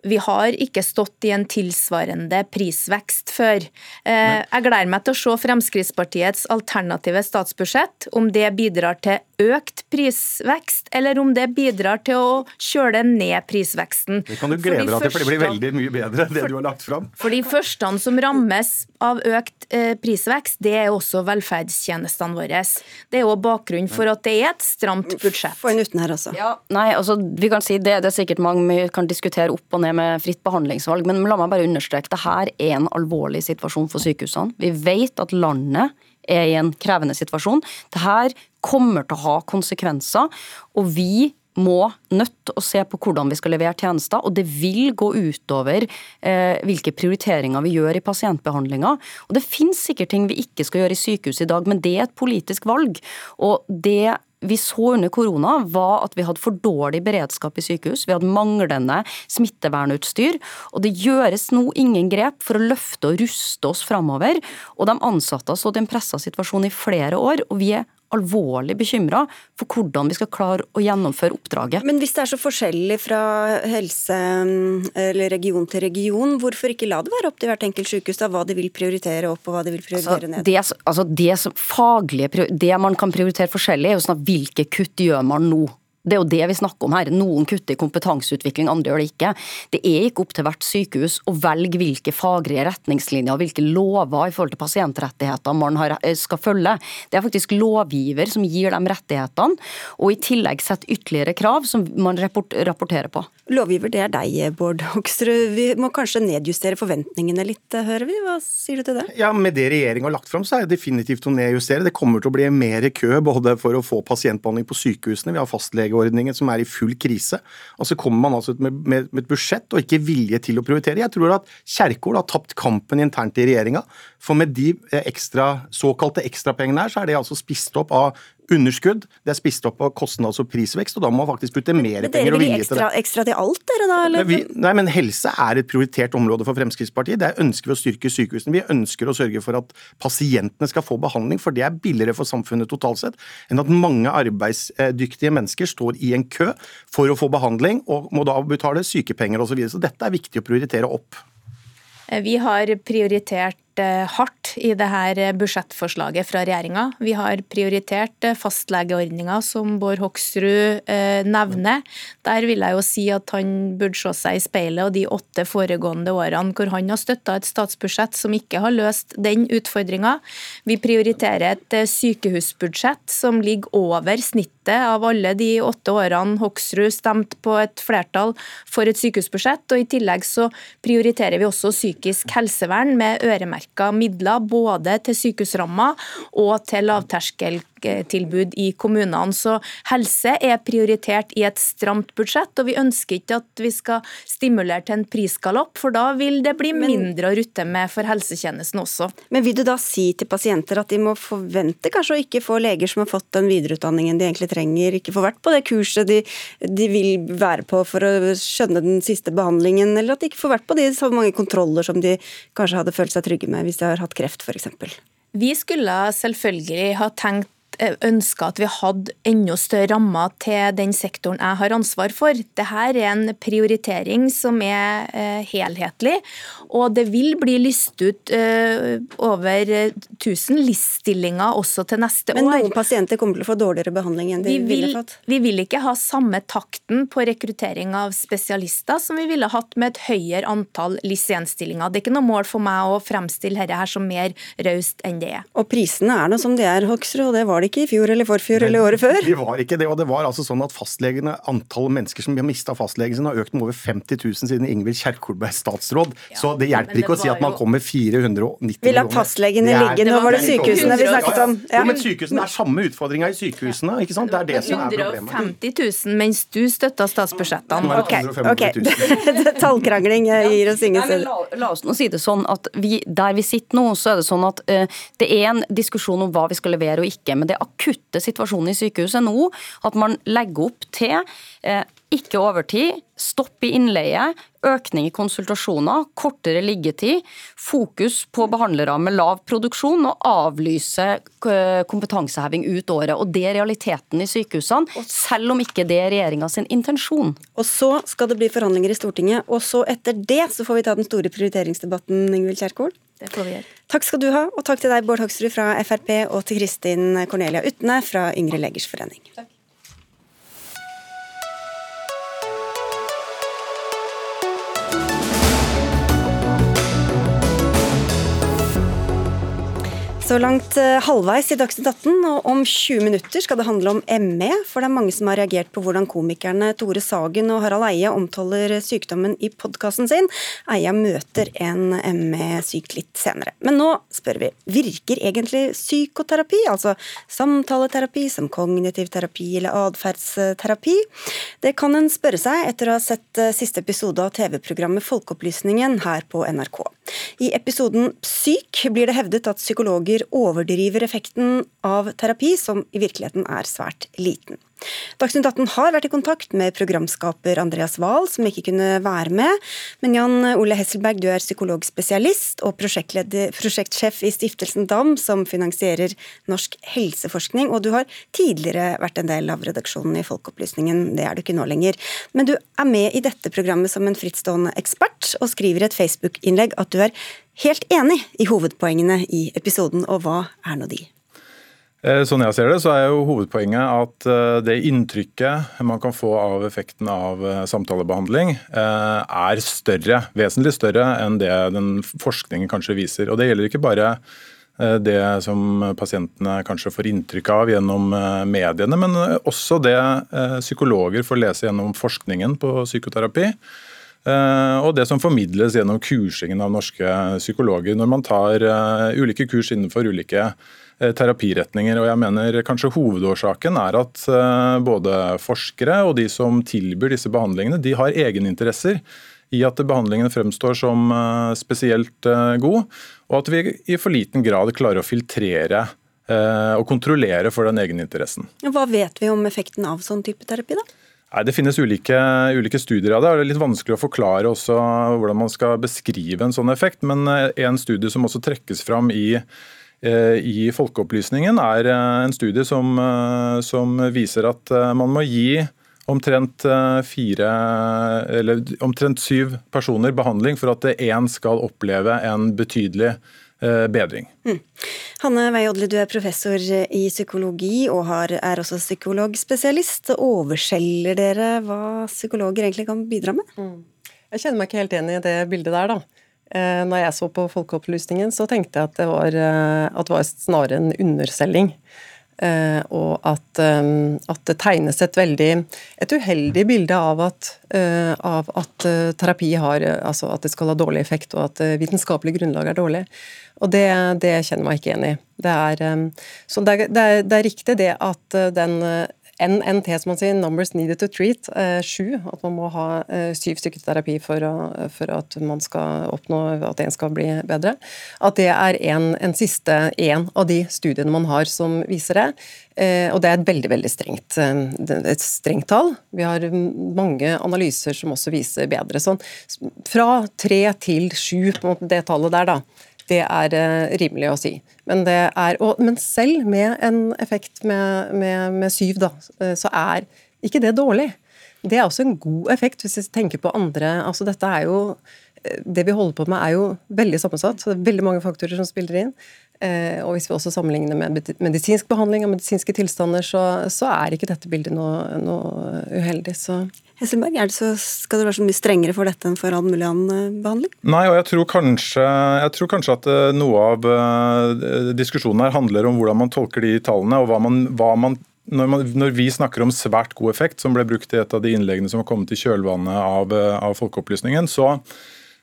vi har ikke stått i en tilsvarende prisvekst før. Eh, jeg gleder meg til å se Fremskrittspartiets alternative statsbudsjett, om det bidrar til økt prisvekst, eller om det bidrar til å kjøle ned prisveksten. Det kan du glede deg til, for det blir veldig mye bedre enn det for, du har lagt fram. For de første som rammes av økt eh, prisvekst, det er også velferdstjenestene våre. Det er jo bakgrunnen for at det er et stramt budsjett. Få en uten her også. Ja, nei, altså, vi kan si det, det er sikkert mange vi kan diskutere opp og ned med fritt behandlingsvalg, men la meg bare understreke det her er en alvorlig situasjon for sykehusene. Vi vet at landet er i en krevende situasjon. Det her kommer til å ha konsekvenser, og vi må nødt å se på hvordan vi skal levere tjenester, og det vil gå utover eh, hvilke prioriteringer vi gjør i pasientbehandlinga. Og Det finnes sikkert ting vi ikke skal gjøre i sykehus i dag, men det er et politisk valg. Og det vi så under korona, var at vi hadde for dårlig beredskap i sykehus. Vi hadde manglende smittevernutstyr. Og det gjøres nå ingen grep for å løfte og ruste oss framover. Og de ansatte oss i en pressa situasjon i flere år, og vi er alvorlig bekymra for hvordan vi skal klare å gjennomføre oppdraget. Men hvis det er så forskjellig fra helse eller region til region, hvorfor ikke la det være opp til hvert enkelt sykehus da, hva de vil prioritere opp og hva de vil prioritere altså, ned? Det, altså, det, faglige, det man kan prioritere forskjellig, er jo sånn at hvilke kutt gjør man nå? Det er jo det vi snakker om her. Noen kutter i kompetanseutvikling, andre gjør det ikke. Det er ikke opp til hvert sykehus å velge hvilke faglige retningslinjer og hvilke lover i forhold til pasientrettigheter man har, eh, skal følge. Det er faktisk lovgiver som gir dem rettighetene, og i tillegg setter ytterligere krav som man rapporterer på. Lovgiver, det er deg, Bård Hoksrud. Vi må kanskje nedjustere forventningene litt, hører vi. Hva sier du til det? Ja, Med det regjeringa har lagt fram, så er det definitivt å nedjustere. Det kommer til å bli mer kø både for å få pasientbehandling på sykehusene. Vi har fastlege pleieordningen som er i full krise. Og så kommer man altså med, med, med et budsjett og ikke vilje til å prioritere. Jeg tror at Kjerkol har tapt kampen internt i regjeringa. For med de eh, ekstra, såkalte ekstrapengene her, så er det altså spist opp av underskudd. Det er spist opp av kostnads- og prisvekst, og da må man faktisk putte mer men penger og vilje til det. Dere vil ekstra til alt, dere da? Eller? Vi, nei, men helse er et prioritert område for Fremskrittspartiet. Der ønsker vi å styrke sykehusene. Vi ønsker å sørge for at pasientene skal få behandling, for det er billigere for samfunnet totalt sett enn at mange arbeidsdyktige mennesker står i en kø for å få behandling og må da betale sykepenger osv. Så, videre. så dette er viktig å prioritere opp. Vi har prioritert hardt i det her budsjettforslaget fra regjeringa. Vi har prioritert fastlegeordninga, som Bård Hoksrud nevner. Der vil jeg jo si at han burde se seg i speilet og de åtte foregående årene hvor han har støtta et statsbudsjett som ikke har løst den utfordringa. Vi prioriterer et sykehusbudsjett som ligger over snittet av alle de åtte årene Hoksrud stemte på et flertall for et sykehusbudsjett. og I tillegg så prioriterer vi også psykisk helsevern med øremerka midler både til sykehusrammer og til lavterskeltilbud i kommunene. Så helse er prioritert i et stramt budsjett, og vi ønsker ikke at vi skal stimulere til en prisgalopp, for da vil det bli mindre å rutte med for helsetjenesten også. Men vil du da si til pasienter at de må forvente kanskje å ikke få leger som har fått den videreutdanningen de egentlig trenger, ikke få vært på det kurset de, de vil være på for å skjønne den siste behandlingen, eller at de ikke får vært på de så mange kontroller som de kanskje hadde følt seg trygge med hvis de har hatt kreft f.eks.? Vi skulle selvfølgelig ha tenkt ønska at vi hadde enda større rammer til den sektoren jeg har ansvar for. Dette er en prioritering som er eh, helhetlig, og det vil bli lyst ut eh, over 1000 LIS-stillinger også til neste år. Men noen pasienter kommer til å få dårligere behandling enn de vi vil, ville fått? Vi vil ikke ha samme takten på rekruttering av spesialister som vi ville hatt med et høyere antall LIS-1-stillinger. Det er ikke noe mål for meg å fremstille dette her som mer raust enn det er. Og prisene er nå som de er, Hoksrud, og det var det ikke i fjor eller forfjor eller året før? Vi var ikke det, og det var altså sånn at fastlegene, antall mennesker som har mista fastlegen sin, har økt med over 50 000 siden Ingvild Kjerkol ble statsråd. Ja, så det hjelper det ikke å si at man kommer 490 millioner. Vil at fastlegene ligge, nå var det sykehusene vi snakket om. Ja. men sykehusene er samme utfordringa i sykehusene, ikke sant? Det er det som er problemet. 150 000 mens du støtta statsbudsjettene. Ok, ok. Tallkrangling gir oss ingen sted. La, la, oss nå si det sånn at vi, der vi sitter nå, så er det sånn at uh, det er en diskusjon om hva vi skal levere og ikke. men det akutte situasjonen i sykehuset nå at man legger opp til eh, ikke overtid, stopp i innleie, økning i konsultasjoner, kortere liggetid, fokus på behandlere med lav produksjon og avlyse eh, kompetanseheving ut året. Og Det er realiteten i sykehusene, selv om ikke det er regjeringa sin intensjon. Og Så skal det bli forhandlinger i Stortinget, og så etter det så får vi ta den store prioriteringsdebatten, Ingvild Kjerkol? Det får vi gjøre. Takk skal du ha, og takk til deg, Bård Hoksrud fra Frp, og til Kristin Cornelia Utne fra Yngre legers forening. Takk. Så langt eh, halvveis i Dagsnytt 18, og om 20 minutter skal det handle om ME. For det er mange som har reagert på hvordan komikerne Tore Sagen og Harald Eia omtaler sykdommen i podkasten sin. Eia møter en ME-syk litt senere. Men nå spør vi, virker egentlig psykoterapi, altså samtaleterapi som kognitiv terapi eller atferdsterapi? Det kan en spørre seg etter å ha sett eh, siste episode av TV-programmet Folkeopplysningen her på NRK. I episoden Syk blir det hevdet at psykologer overdriver effekten av terapi, som i virkeligheten er svært liten. Dagsnytt 18 har vært i kontakt med programskaper Andreas Wahl, som ikke kunne være med. Men Jan Ole Hesselberg, du er psykologspesialist og prosjektsjef i Stiftelsen DAM, som finansierer norsk helseforskning. Og du har tidligere vært en del av redaksjonen i Folkeopplysningen, det er du ikke nå lenger. Men du er med i dette programmet som en frittstående ekspert, og skriver i et Facebook-innlegg at du er helt enig i hovedpoengene i episoden, og hva er nå de? Eh, sånn jeg ser det, så er jo hovedpoenget at eh, det inntrykket man kan få av effekten av eh, samtalebehandling, er større, vesentlig større enn det den forskningen kanskje viser. Og Det gjelder ikke bare det som pasientene kanskje får inntrykk av gjennom mediene, men også det psykologer får lese gjennom forskningen på psykoterapi. Og det som formidles gjennom kursingen av norske psykologer når man tar ulike kurs innenfor ulike terapiretninger. og jeg mener Kanskje hovedårsaken er at eh, både forskere og de som tilbyr disse behandlingene, de har egeninteresser i at behandlingen fremstår som eh, spesielt god, og at vi i for liten grad klarer å filtrere og kontrollere for den egeninteressen. Hva vet vi om effekten av sånn type terapi? da? Nei, Det finnes ulike, ulike, studier av det. Det er litt vanskelig å forklare hvordan man skal beskrive en sånn effekt. Men en studie som også trekkes fram i Eh, i Folkeopplysningen er eh, en studie som, eh, som viser at man må gi omtrent fire, eller omtrent syv personer behandling for at én skal oppleve en betydelig bedring. Mm. Hanne Weiodli, du er professor i psykologi og har, er også psykologspesialist. Overskjeller dere hva psykologer egentlig kan bidra med? Mm. Jeg kjenner meg ikke helt enig i det bildet der, da. Eh, når jeg så på Folkeopplysningen, så tenkte jeg at det var, eh, at det var snarere en underselging. Uh, og at, at, det tegnes et veldig et uheldig bilde av at, av at terapi har altså at det skal ha dårlig effekt, og at vitenskapelig grunnlag er dårlig. Og det, det kjenner meg ikke igjen i. Det er, så det er, det, er, det er, riktig det at den NNT, som man sier, numbers needed to treat, eh, sju. At man må ha eh, syv stykker terapi for, å, for, at man skal oppnå at en skal bli bedre. At det er en, en siste én av de studiene man har som viser det. Eh, og det er et veldig veldig strengt, et strengt tall. Vi har mange analyser som også viser bedre. Sånn, fra tre til sju, det tallet der, da det er eh, rimelig å si. Men, er, og, men selv med en effekt med, med, med, syv, da, eh, så er ikke det dårlig. Det er også en god effekt, hvis vi tenker på andre altså dette er jo eh, Det vi holder på med, er jo veldig sammensatt. så Det er veldig mange faktorer som spiller inn. Og hvis vi også sammenligner med medisinsk behandling og medisinske tilstander, så, så er ikke dette bildet noe, noe uheldig. Så Hesselberg, er det så, skal det være så mye strengere for dette enn for all mulig annen behandling? Nei, og jeg tror kanskje, jeg tror kanskje at eh, noe av diskusjonen her handler om hvordan man tolker de tallene, og hva man, hva man når, man, når, vi snakker om svært god effekt, som ble brukt i et av de innleggene som har kommet i kjølvannet av, eh, av Folkeopplysningen, så,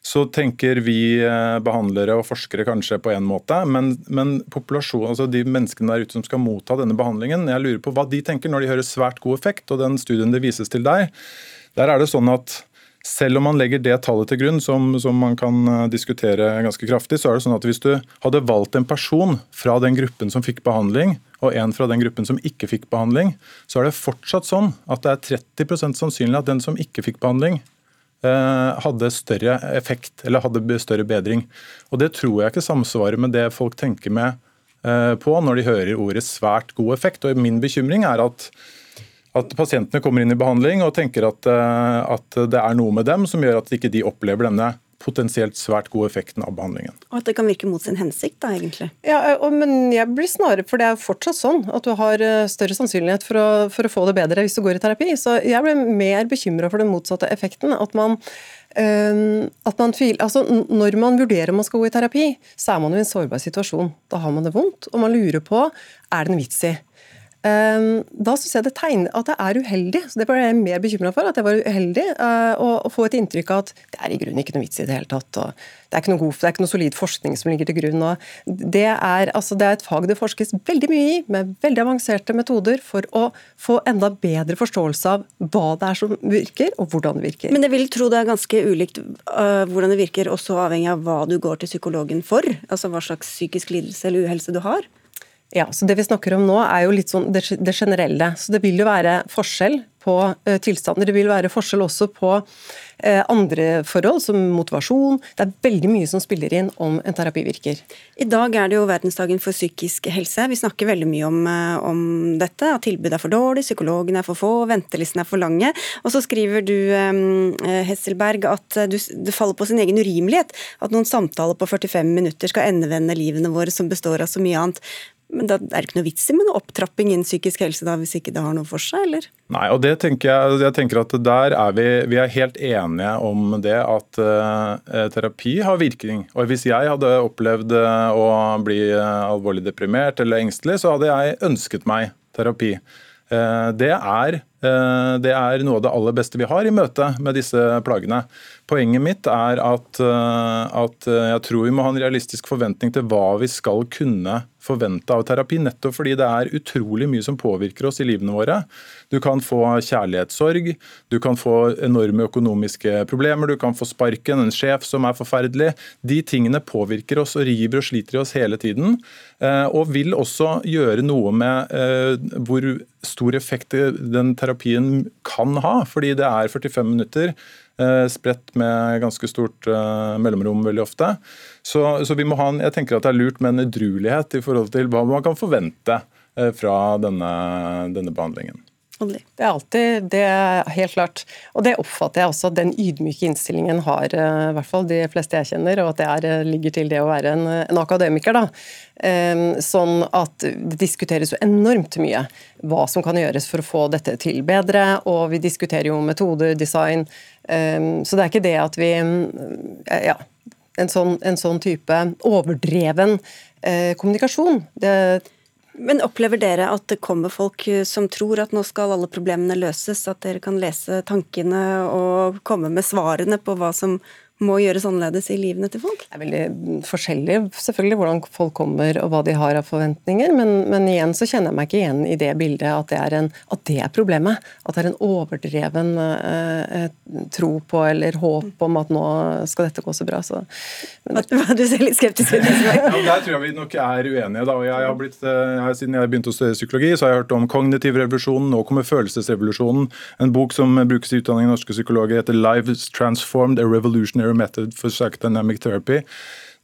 så tenker vi behandlere og forskere kanskje på en måte, men, men altså de menneskene der ute som skal motta denne behandlingen, jeg lurer på hva de tenker når de hører svært god effekt, og den studien det vises til der, der er det sånn at selv om man legger det tallet til grunn, som, som, man kan eh, diskutere ganske kraftig, så er det sånn at hvis du hadde valgt en person fra den gruppen som fikk behandling, og en fra den gruppen som ikke fikk behandling, så er det fortsatt sånn at det er 30% sannsynlig at den som ikke fikk behandling, eh, hadde større effekt eller hadde større bedring. Og Det tror jeg ikke samsvarer med det folk tenker med eh, på når de hører ordet svært god effekt. Og Min bekymring er at at pasientene kommer inn i behandling og tenker at, eh, at, det er noe med dem som gjør at ikke de opplever denne potensielt svært gode effekten av behandlingen. Og at det kan virke mot sin hensikt, da, egentlig. Ja, og, men jeg blir snarere, for det er fortsatt sånn at du har større sannsynlighet for å, for å få det bedre hvis du går i terapi. Så jeg blir mer bekymra for den motsatte effekten. At man øh, at man altså, Når man vurderer om man skal gå i terapi, så er man jo i en sårbar situasjon. Da har man det vondt, og man lurer på er det en vits i. Ehm, da syns jeg det tegner at det er uheldig. så Det ble jeg mer bekymra for. At det var uheldig eh, å få et inntrykk av at det er i grunnen ikke noe vits i det hele tatt. og Det er ikke noe, god, det er ikke noe solid forskning som ligger til grunn. og det er, altså, det er et fag det forskes veldig mye i, med veldig avanserte metoder for å få enda bedre forståelse av hva det er som virker, og hvordan det virker. Men jeg vil tro det er ganske ulikt uh, hvordan det virker, også avhengig av hva du går til psykologen for? Altså hva slags psykisk lidelse eller uhelse du har? Ja, så Det vi snakker om nå er jo litt sånn det, det generelle. Så Det vil jo være forskjell på uh, tilstander. Det vil være forskjell også på andre forhold, som motivasjon. Det er veldig mye som spiller inn om en terapi virker. I dag er det jo verdensdagen for psykisk helse. Vi snakker veldig mye om, uh, om dette. At tilbudet er for dårlig, psykologene er for få, ventelistene er for lange. Og så skriver du, um, Hesselberg, at du, det faller på sin egen urimelighet. At noen samtaler på 45 minutter skal endevende livene våre, som består av så mye annet. Men da er det ikke noe vits i med noe opptrapping innen psykisk helse da, hvis ikke det har noe for seg, eller? Nei, og det tenker jeg, jeg tenker at der er vi, vi er helt enige om det at uh, terapi har virkning. Og hvis jeg hadde opplevd uh, å bli uh, alvorlig deprimert eller engstelig, så hadde jeg ønsket meg terapi. Det er, det er, noe av det aller beste vi har i møte med disse plagene. Poenget mitt er at, at jeg tror vi må ha en realistisk forventning til hva vi skal kunne forvente av terapi, nettopp fordi det er utrolig mye som påvirker oss i livene våre. Du kan få kjærlighetssorg, du kan få enorme økonomiske problemer, du kan få sparken, en sjef som er forferdelig. De tingene påvirker oss og river og sliter i oss hele tiden, eh, og vil også gjøre noe med eh, hvor stor effekt den terapien kan ha, fordi det er 45 minutter Eh, spredt med ganske stort eh, mellomrom veldig ofte. Så, så, vi må ha en, jeg tenker at det er lurt med en edruelighet i forhold til hva man kan forvente eh, fra denne, denne behandlingen. Det er alltid det er helt klart. Og det oppfatter jeg også at den ydmyke innstillingen har i hvert fall de fleste jeg kjenner, og at det er, ligger til det å være en, en akademiker. da. Sånn at det diskuteres jo enormt mye hva som kan gjøres for å få dette til bedre, og vi diskuterer jo metoder, design. Så det er ikke det at vi Ja, en sånn, en sånn type overdreven kommunikasjon. det men opplever dere at det kommer folk som tror at nå skal alle problemene løses, at dere kan lese tankene og komme med svarene på hva som må gjøres annerledes i livene til folk? Det er veldig forskjellig selvfølgelig hvordan folk kommer og hva de har av forventninger, men, men igjen så kjenner jeg meg ikke igjen i det bildet at det er, en, at det er problemet. At det er en overdreven eh, tro på eller håp om at nå skal dette gå så bra. Så, men, du ser litt skeptisk ut. ja, der tror jeg vi nok er uenige. Da. Jeg har blitt, eh, jeg, siden jeg begynte å studere psykologi, så har jeg hørt om kognitiv revolusjon, nå kommer følelsesrevolusjonen. En bok som brukes i utdanning av norske psykologer heter 'Lives Transformed a Revolutionary Evolutionary Method for Psychodynamic Therapy.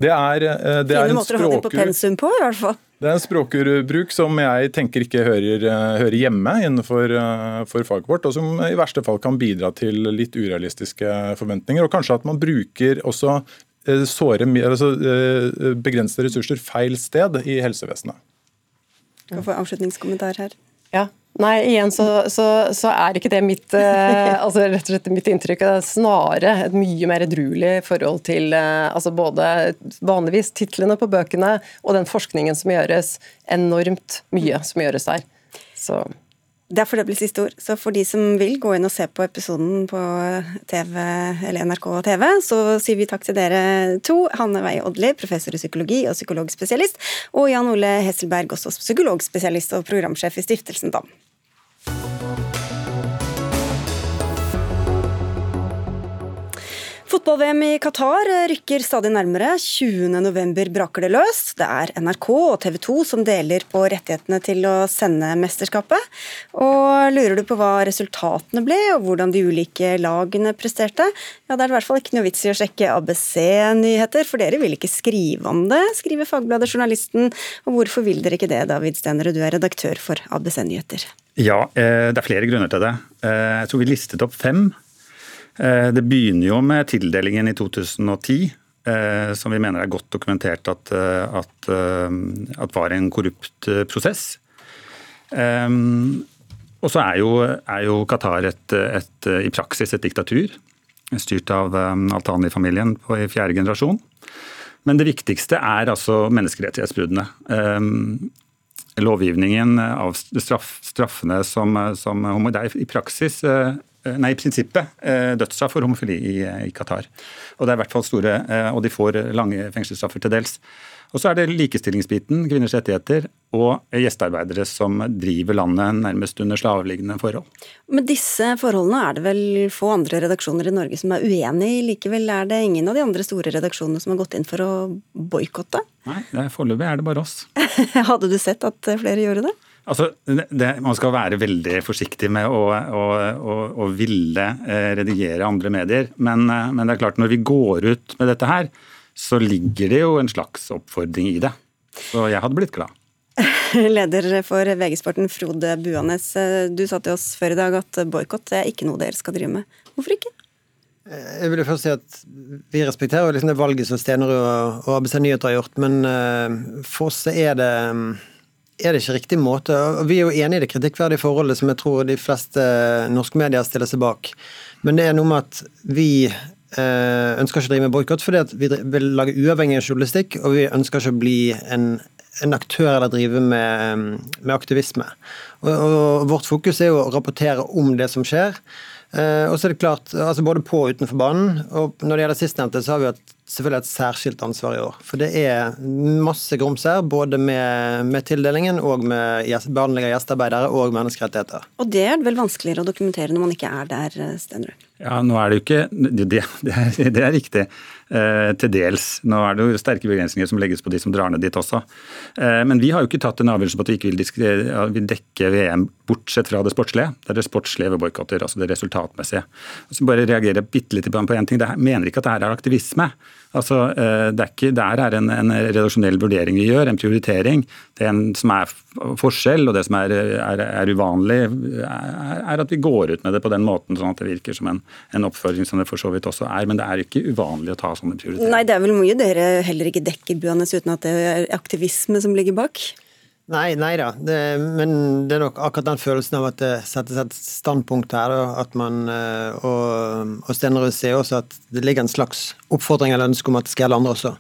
Det er, eh, det er en språkur... På, i hvert fall. Det er en språkurbruk som jeg tenker ikke hører, eh, hører hjemme innenfor eh, for faget vårt, og som i verste fall kan bidra til litt urealistiske forventninger. Og kanskje at man bruker også såre, altså, begrensede ressurser feil sted i helsevesenet. Skal få avslutningskommentar her. Ja, Nei, igjen så, så, så, er ikke det mitt, eh, altså rett og slett mitt inntrykk. Det er snarere et mye mer edruelig forhold til eh, altså både vanligvis titlene på bøkene og den forskningen som gjøres. Enormt mye som gjøres der. Så. Det er for det blir siste ord. Så for de som vil gå inn og se på episoden på TV, eller NRK TV, så sier vi takk til dere to. Hanne Weie Odli, professor i psykologi og psykologspesialist, og Jan Ole Hesselberg, også psykologspesialist og programsjef i Stiftelsen DAM. Fotball-VM i Qatar rykker stadig nærmere. 20.11 braker det løs. Det er NRK og TV 2 som deler på rettighetene til å sende mesterskapet. Og lurer du på hva resultatene ble, og hvordan de ulike lagene presterte, ja, da er det i hvert fall ikke noe vits i å sjekke ABC-nyheter, for dere vil ikke skrive om det, skriver Fagbladet Journalisten. Og hvorfor vil dere ikke det, David Stenerud, du er redaktør for ABC Nyheter? Ja, eh, det er flere grunner til det. Eh, jeg tror vi listet opp fem. Eh, det begynner jo med tildelingen i 2010, eh, som vi mener er godt dokumentert at, eh, at, at var en korrupt prosess. Og så er jo, er jo Qatar et, et, i praksis et diktatur, styrt av Altani-familien i fjerde generasjon. Men det viktigste er altså menneskerettighetsbruddene. Lovgivningen av straff, straffene som, som er i praksis nei, i prinsippet eh, dødsstraff for homofili i, eh, i Qatar. Og det er i hvert fall store, og de får lange fengselsstraffer til dels. Og så er det likestillingsbiten, kvinners rettigheter, og gjestearbeidere som driver landet nærmest under slaveliggende forhold. Men disse forholdene er det vel få andre redaksjoner i Norge som er uenig i. Likevel er det ingen av de andre store redaksjonene som har gått inn for å boikotte? Nei, foreløpig er det bare oss. Hadde du sett at flere gjorde det? Altså, det, Man skal være veldig forsiktig med å, å, å, å ville eh, redigere andre medier. Men, eh, men, det er klart, når vi går ut med dette her, så ligger det jo en slags oppfordring i det. Så jeg hadde blitt glad. Leder for VG-sporten, Frode Buanes. Eh, du sa til oss før i dag at boikott er ikke noe dere skal drive med. Hvorfor ikke? Jeg vil jo først si at Vi respekterer liksom det valget som Stenerud og ABC Nyheter har gjort, men for oss er det er det ikke riktig måte. Vi er jo enig i det kritikkverdige forholdet som jeg tror de fleste norske medier stiller seg bak. Men det er noe med at vi eh, ønsker ikke å drive med boikott fordi vi vil lage uavhengig journalistikk, og vi ønsker ikke å bli en, en aktør eller drive med, med aktivisme. Og, og, Vårt fokus er jo å rapportere om det som skjer. Eh, og så er det klart, altså Både på og utenfor banen. og Når det gjelder sistnevnte, så har vi hatt selvfølgelig et særskilt ansvar i år. For det er masse grums her, både med, med, tildelingen og med behandling av gjestearbeidere og menneskerettigheter. Og det er vel vanskeligere å dokumentere når man ikke er der, Stenrud? Ja, nå er det jo ikke Det, det, er, det er, riktig. Eh, til dels. Nå er det jo sterke begrensninger som legges på de som drar ned dit også. Eh, men vi har jo ikke tatt en avgjørelse på at vi ikke vil, vil dekke VM bortsett fra det sportslige. Det er det sportslige ved boikotter, altså det resultatmessige. Så bare reagere bitte litt på en ting. Jeg mener ikke at det her er aktivisme. Altså, eh, det er, ikke, det er en, en, redaksjonell vurdering vi gjør, en prioritering. Det en som er forskjell, og det som er, er, er uvanlig, er, at vi går ut med det på den måten, sånn at det virker som en, en, oppfordring, som det for så vidt også er. Men det er ikke uvanlig å ta sånne prioriteringer. Nei, det er vel mye dere heller ikke dekker, Buanes, uten at det er aktivisme som ligger bak? Nei, nei da, det, men det er nok akkurat den følelsen av at det settes et standpunkt her. at man, eh, Og, og Stenerud ser også at det ligger en slags oppfordring eller ønske om at det skal gjelde andre også.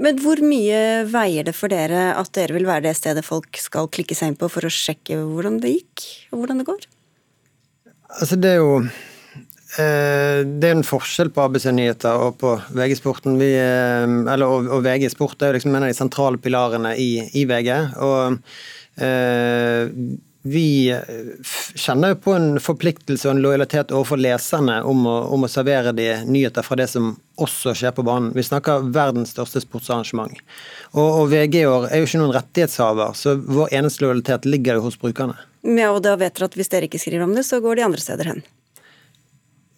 Men hvor mye veier det for dere at dere vil være det stedet folk skal klikke seg inn på for å sjekke hvordan det gikk, og hvordan det går? Altså, det er jo det er en forskjell på ABC Nyheter og på VG-sporten. Eh, og, og VG Sport er liksom en av de sentrale pilarene i, i VG. Og eh, vi kjenner jo på en forpliktelse og en lojalitet overfor leserne om å, om å, servere de nyheter fra det som også skjer på banen. Vi snakker verdens største sportsarrangement. Og, og VG år er jo ikke noen rettighetshaver, så vår eneste lojalitet ligger jo hos brukerne. Ja, og da vet dere at hvis dere ikke skriver om det, så går de andre steder hen.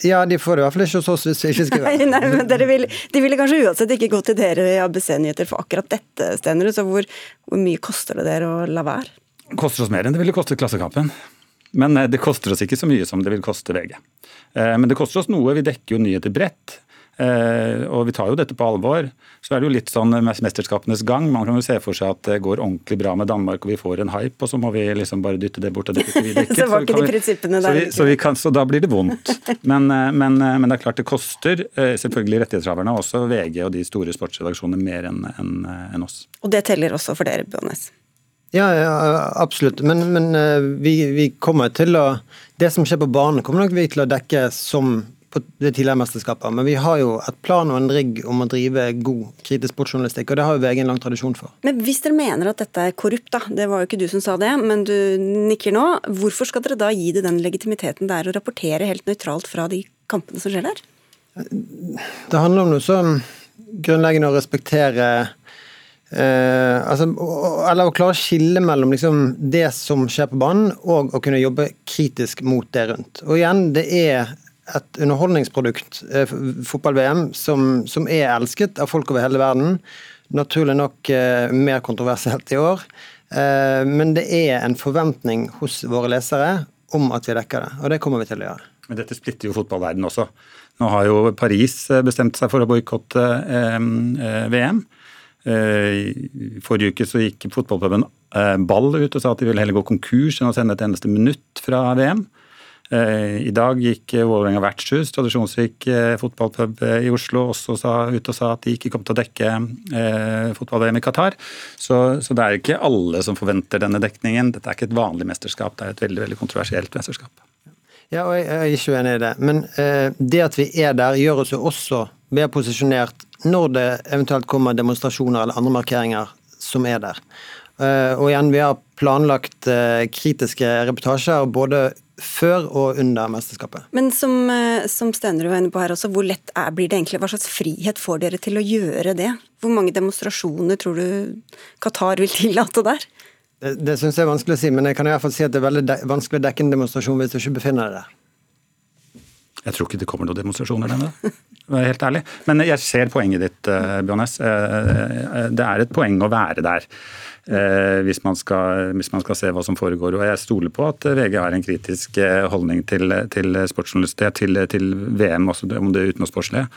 Ja, de får i hvert fall ikke hos oss hvis vi ikke skriver. Nei, nei, men dere vil, De ville kanskje uansett ikke gå til dere i ABC-nyheter for akkurat dette, Stenerud. Så hvor, hvor, mye koster det dere å la være? Det koster oss mer enn det ville kostet Klassekampen. Men eh, det koster oss ikke så mye som det vil koste VG. Eh, men det koster oss noe. Vi dekker jo nyheter bredt. Eh, og vi tar jo dette på alvor. Så er det jo litt sånn mesterskapenes gang. Man kan jo se for seg at det går ordentlig bra med Danmark og vi får en hype, og så må vi liksom bare dytte det bort. Og det vi dekket. så var ikke de prinsippene der. Så, vi, så, kan, så, da blir det vondt. Men, eh, men, eh, men, det er klart det koster selvfølgelig rettighetshaverne, også VG og de store sportsredaksjonene, mer enn en, en oss. Og det teller også for dere, Bjørnes? Ja, ja, absolutt. Men, men vi, vi, kommer til å Det som skjer på banen, kommer nok vi til å dekke som på det tidligere mesterskapet. Men vi har jo et plan og en rigg om å drive god kritisk sportsjournalistikk, og det har jo VG en lang tradisjon for. Men hvis dere mener at dette er korrupt, da, det var jo ikke du som sa det, men du nikker nå, hvorfor skal dere da gi det den legitimiteten det er å rapportere helt nøytralt fra de kampene som skjer der? Det handler om noe så grunnleggende å respektere eh, altså, Eller å klare å skille mellom liksom, det som skjer på banen, og å kunne jobbe kritisk mot det rundt. Og igjen, det er et underholdningsprodukt, eh, fotball-VM, som, som, er elsket av folk over hele verden. Naturlig nok eh, mer kontroversielt i år. Eh, men det er en forventning hos våre lesere om at vi dekker det, og det kommer vi til å gjøre. Men dette splitter jo fotballverdenen også. Nå har jo Paris bestemt seg for å boikotte eh, VM. I forrige uke så gikk fotballpuben Ball ut og sa at de ville heller gå konkurs enn å sende et eneste minutt fra VM. Eh, I dag gikk Vålerenga vertshus, tradisjonsrik eh, fotballpub eh, i Oslo, også sa, ut og sa at de ikke kom til å dekke eh, fotball-VM i Qatar. Så, så, det er ikke alle som forventer denne dekningen. Dette er ikke et vanlig mesterskap, det er et veldig, veldig kontroversielt mesterskap. Ja, og jeg er ikke uenig i det. Men eh, det at vi er der, gjør oss jo også bedre posisjonert når det eventuelt kommer demonstrasjoner eller andre markeringer som er der. Eh, og igjen, vi har planlagt eh, kritiske reportasjer både før og under mesterskapet. Men som, eh, som Stenerud var inne på her også, hvor lett er, blir det egentlig? Hva slags frihet får dere til å gjøre det? Hvor mange demonstrasjoner tror du Qatar vil tillate der? Det, det syns jeg er vanskelig å si, men jeg kan i hvert fall si at det er veldig vanskelig å dekke en demonstrasjon hvis du ikke befinner deg der. Jeg tror ikke det kommer noen demonstrasjoner denne, helt ærlig. Men jeg ser poenget ditt, Bjørnes. Det er et poeng å være der. Eh, hvis man, skal, hvis, man skal, se hva som foregår. Og jeg stoler på at VG har en kritisk eh, holdning til, til sportsjournalistiet, til, til, VM, også om det utenomsportslige.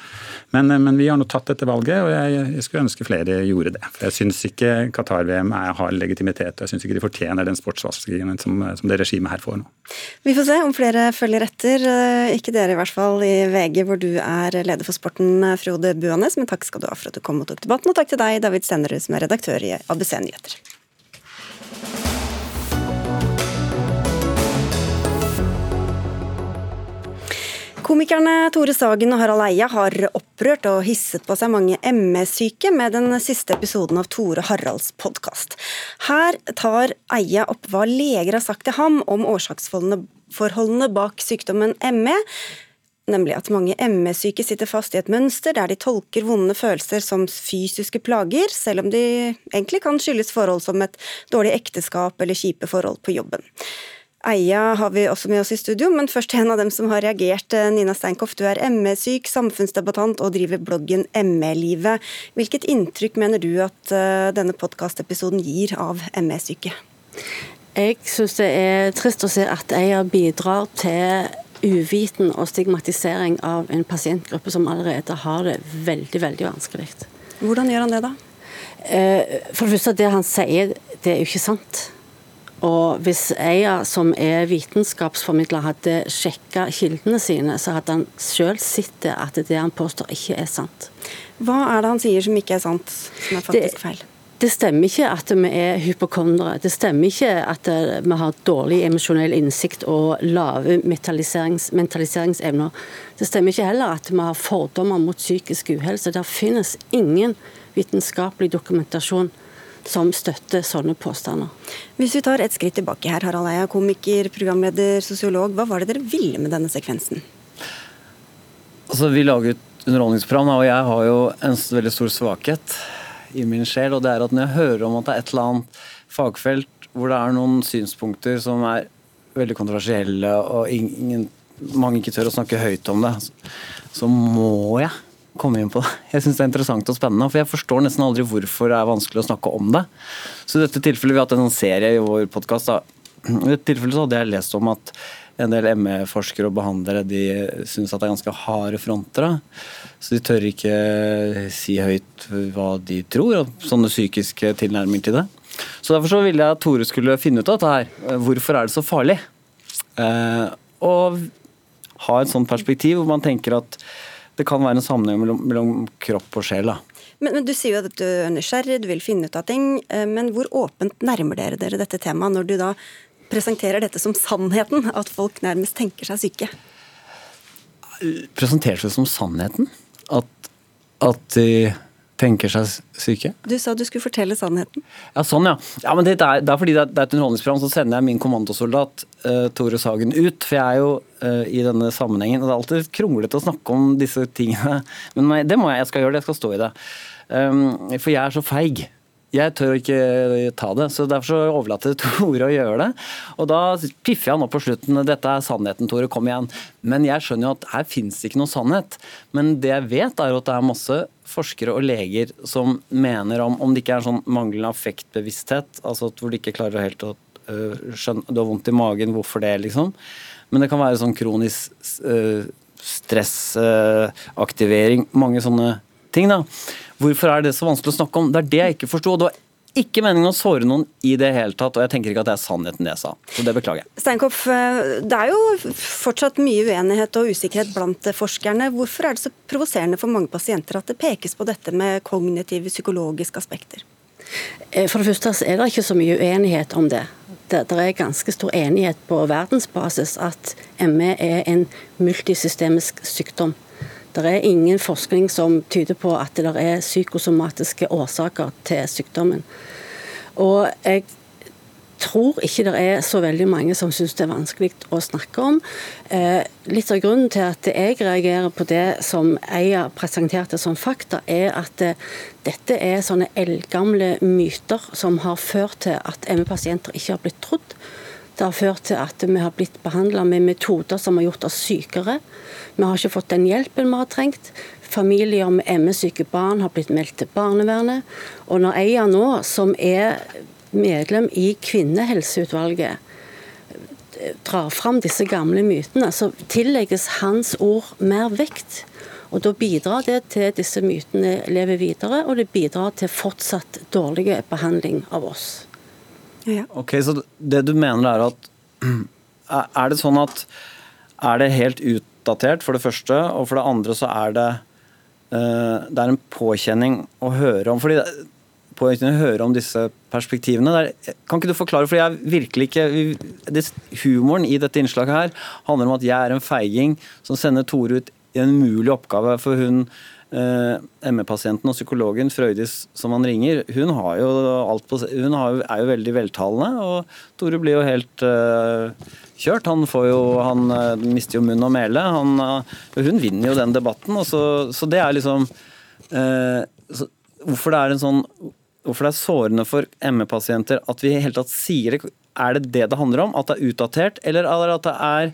Men, eh, men vi har nå tatt dette valget, og jeg, jeg, skulle ønske flere gjorde det. For jeg syns ikke Qatar-VM har legitimitet, og jeg syns ikke de fortjener den sportsvaskingen som, som det regimet her får nå. Vi får se om flere følger etter. Ikke dere i hvert fall i VG, hvor du er leder for sporten, Frode Buanes. Men takk skal du ha for at du kom og tok debatten, og takk til deg, David Stenerud, som er redaktør i ABC Nyheter. Komikerne Tore Sagen og Harald Eia har opprørt og hisset på seg mange ME-syke med den siste episoden av Tore Haralds podkast. Her tar Eia opp hva leger har sagt til ham om årsaksforholdene bak sykdommen ME, nemlig at mange ME-syke sitter fast i et mønster der de tolker vonde følelser som fysiske plager, selv om de egentlig kan skyldes forhold som et dårlig ekteskap eller kjipe forhold på jobben. Eia har vi også med oss i studio, men først en av dem som har reagert. Nina Steinkoff, du er ME-syk, samfunnsdebattant og driver bloggen ME-livet. Hvilket inntrykk mener du at eh, denne podkastepisoden gir av ME-syke? Jeg syns det er trist å se at Eia bidrar til uviten og stigmatisering av en pasientgruppe som allerede har det veldig, veldig vanskelig. Hvordan gjør han det, da? Eh, for det første, det han sier, det er jo ikke sant. Og hvis Eia, som er vitenskapsformidler, hadde sjekka kildene sine, så hadde han sjøl sett at det han påstår, ikke er sant. Hva er det han sier som ikke er sant, som er faktisk feil? Det stemmer ikke at vi er hypokondere. Det stemmer ikke at eh, vi har dårlig emosjonell innsikt og lave mentaliserings mentaliseringsevner. Det stemmer ikke heller at vi har fordommer mot psykisk uhelse. Det finnes ingen vitenskapelig dokumentasjon som støtter sånne påstander. Hvis vi tar et skritt tilbake her, Harald Eia, komiker, programleder, sosiolog. Hva var det dere ville med denne sekvensen? Altså, Vi laget underholdningsprogram, og jeg har jo en veldig stor svakhet i min sjel. Og det er at når jeg hører om at det er et eller annet fagfelt hvor det er noen synspunkter som er veldig kontroversielle, og ingen, mange ikke tør å snakke høyt om det, så må jeg komme inn på det. Jeg syns det er interessant og spennende, for jeg forstår nesten aldri hvorfor det er vanskelig å snakke om det. Så i dette tilfellet, vi har hatt en serie i vår podkast, i dette tilfellet så hadde jeg lest om at en del ME-forskere og behandlere de syns at det er ganske harde fronter. Så de tør ikke si høyt hva de tror, og sånne psykiske tilnærminger til det. Så Derfor så ville jeg at Tore skulle finne ut av dette her. Hvorfor er det så farlig? Eh, og ha et sånt perspektiv hvor man tenker at det kan være en sammenheng mellom, mellom kropp og sjel. da. Men, men, Du sier jo at du er nysgjerrig, du vil finne ut av ting. Men hvor åpent nærmer dere dere dette temaet, når du da presenterer dette som sannheten, at folk nærmest tenker seg syke? Presenterer det som sannheten? At, at de tenker seg syke? Du sa du skulle fortelle sannheten. Ja, sånn ja. ja men det er, det er fordi det er, et underholdningsprogram, så sender jeg min kommandosoldat uh, Tore Sagen ut. For jeg er jo uh, i denne sammenhengen, og det er alltid kronglete å snakke om disse tingene. Men det må jeg, jeg skal gjøre det, jeg skal stå i det. Um, for jeg er så feig. Jeg tør ikke ta det, så derfor så overlater jeg Tore å gjøre det. Og da piffer jeg han opp på slutten. Dette er sannheten, Tore, kom igjen. Men jeg skjønner jo at her fins ikke noe sannhet. Men det jeg vet, er at det er masse forskere og leger som mener om om det ikke er en sånn manglende affektbevissthet, altså hvor de ikke klarer helt å uh, skjønne Du har vondt i magen, hvorfor det, liksom? Men det kan være sånn kronisk uh, stressaktivering, uh, mange sånne ting. da. Hvorfor er det så vanskelig å snakke om? Det er det jeg ikke forsto. Det var ikke meningen å såre noen i det hele tatt, og jeg tenker ikke at det er sannheten det jeg sa. Så det beklager jeg. Steinkopf, eh, det er jo fortsatt mye uenighet og usikkerhet blant forskerne. Hvorfor er det så provoserende for mange pasienter at det pekes på dette med kognitive, psykologiske aspekter? Eh, for det første er det ikke så mye uenighet om det. Det, det er ganske stor enighet på verdensbasis at ME er en multisystemisk sykdom. Det er ingen forskning som tyder på at det er psykosomatiske årsaker til sykdommen. Og jeg tror ikke det er så veldig mange som syns det er vanskelig å snakke om. Eh, litt av grunnen til at jeg reagerer på det som Eia presenterte som fakta, er at eh, dette er sånne eldgamle myter som har ført til at ME-pasienter ikke har blitt trodd. Det har ført til at vi har blitt behandla med metoder som har gjort oss sykere. Vi har ikke fått den hjelpen vi har trengt. Familier med ME-syke barn har blitt meldt til barnevernet. Og når Eia nå, som er medlem i kvinnehelseutvalget, drar fram disse gamle mytene, så tillegges hans ord mer vekt. Og Da bidrar det til at disse mytene lever videre, og det bidrar til fortsatt dårlig behandling av oss. Ja. Ok, Så det du mener er at Er det sånn at er det helt utdatert, for det første. Og for det andre så er det uh, det er en påkjenning å høre om. fordi påkjenning å høre om disse perspektivene. Der, kan ikke du forklare, for jeg virkelig ikke Humoren i dette innslaget her handler om at jeg er en feiging som sender Tore ut i en umulig oppgave, for hun ME-pasienten og psykologen Frøydis som han ringer, hun, jo på, hun har, er jo veldig veltalende. Og Tore blir jo helt uh, kjørt. Han, jo, han uh, mister jo munn og mæle. hun vinner jo den debatten. Så, så, det er liksom så, Hvorfor det er en sånn hvorfor det er sårende for ME-pasienter at vi i hele tatt sier det. Er det det det handler om? At det er utdatert, eller at det er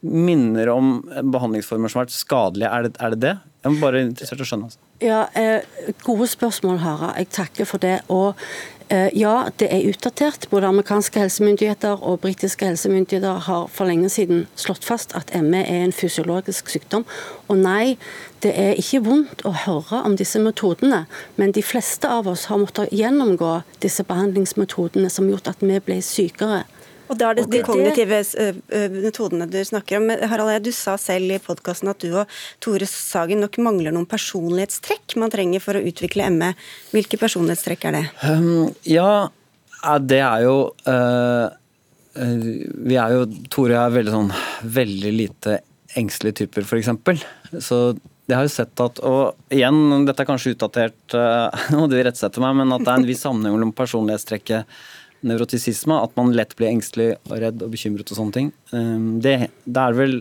minner om behandlingsformer som har vært skadelige? Er det, er det det? Jeg er bare interessert i å skjønne. Altså. Ja, eh, Gode spørsmål, Hara. Jeg takker for det. Og eh, ja, det er utdatert. Både amerikanske helsemyndigheter og britiske helsemyndigheter har for lenge siden slått fast at ME er en fysiologisk sykdom. Og nei, det er ikke vondt å høre om disse metodene, men de fleste av oss har måttet gjennomgå disse behandlingsmetodene som har gjort at vi ble sykere. Og da er det de kognitive metodene du snakker om. Harald, du sa selv i podkasten at du og Tore Sagen nok mangler noen personlighetstrekk man trenger for å utvikle ME. Hvilke personlighetstrekk er det? Um, ja, det er jo uh, Vi er jo Tore og jeg er veldig sånn veldig lite engstelige typer, f.eks. Så jeg har jo sett at, og igjen, dette er kanskje utdatert, uh, må du rettsette meg, men at det er en viss sammenheng mellom personlighetstrekket nevrotisisme, at man lett blir engstelig og redd og bekymret og sånne ting. Ehm, det, det er vel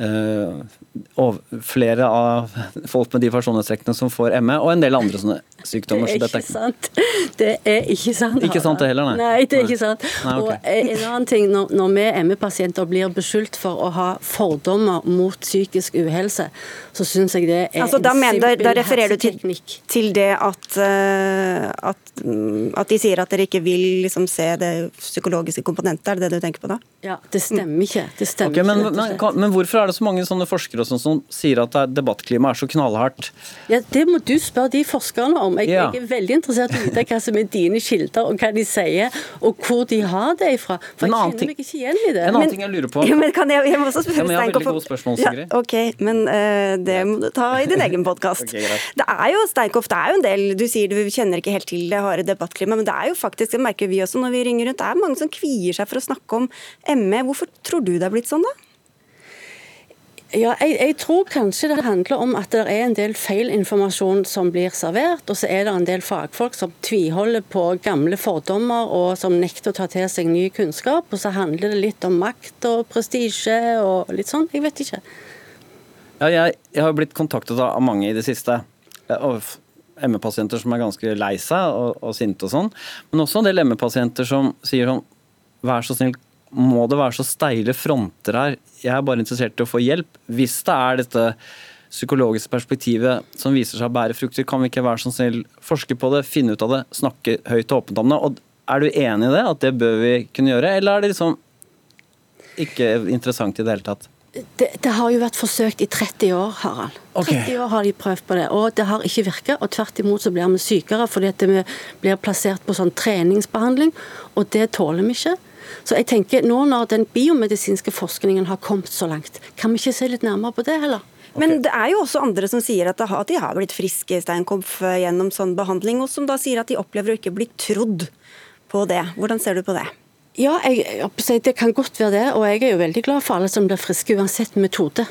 uh, flere av folk med de personlighetstrekkene som får ME, og en del andre sånne sykdommer. Det er ikke sant. Det er ikke sant. Ikke sant det heller, nei? Nei, det er ikke sant. Nei, okay. Og en annen ting, når, når vi ME-pasienter blir beskyldt for å ha fordommer mot psykisk uhelse, så syns jeg det er altså, en simpel da, da refererer du til, til det at, uh, at, mm, at, de sier at dere ikke vil liksom, se det psykologiske komponentet, er det det du tenker på da? Ja, det stemmer ikke. Det stemmer okay, men, men, men, men, hvorfor er det så mange sånne forskere som, som sier at debattklimaet er så knallhardt? Ja, Det må du spørre de forskerne om. Jeg, ja. jeg, er veldig interessert i å vite hva som er dine kilder, og hva de sier, og hvor de har det ifra. For jeg kjenner meg ikke igjen i det. En annen men, ting jeg lurer på ja, men kan jeg, jeg må også spørre ja, Jeg har veldig gode spørsmål, Sigrid. Ja, ok, men uh, det må du ta i din egen podkast. okay, det er jo Steinkoff, det er jo en del Du sier du kjenner ikke helt til det harde debattklimaet, men det er jo faktisk, det merker vi også når vi ringer rundt, det er mange som kvier seg for å snakke om ME. Hvorfor tror du det er blitt sånn, da? Ja, jeg, jeg, tror kanskje det handler om at det er en del feilinformasjon som blir servert, og så er det en del fagfolk som tviholder på gamle fordommer og som nekter å ta til seg ny kunnskap. Og så handler det litt om makt og prestisje og litt sånn. Jeg vet ikke. Ja, jeg, jeg har blitt kontaktet av mange i det siste. ME-pasienter som er ganske lei seg og, og sinte og sånn. Men også en del ME-pasienter som sier sånn Vær så snill, må det være så steile fronter her? Jeg er bare interessert i å få hjelp. Hvis det er dette psykologiske perspektivet som viser seg å bære frukter, kan vi ikke være så snill forske på det, finne ut av det, snakke høyt og åpent om det? Og er du enig i det, at det bør vi kunne gjøre, eller er det liksom ikke interessant i det hele tatt? Det, det, har jo vært forsøkt i 30 år, Harald. Okay. 30 år har de prøvd på det, og det har ikke virket. Og tvert imot så blir vi sykere fordi vi blir plassert på sånn treningsbehandling, og det tåler vi ikke. Så jeg tenker nå når den biomedisinske forskningen har kommet så langt, kan vi ikke se litt nærmere på det heller? Men det er jo også andre som sier at de har blitt friske Steinkopf, gjennom sånn behandling, og som da sier at de opplever å ikke bli trodd på det. Hvordan ser du på det? Ja, jeg, Det kan godt være det, og jeg er jo veldig glad for alle som blir friske, uansett metode.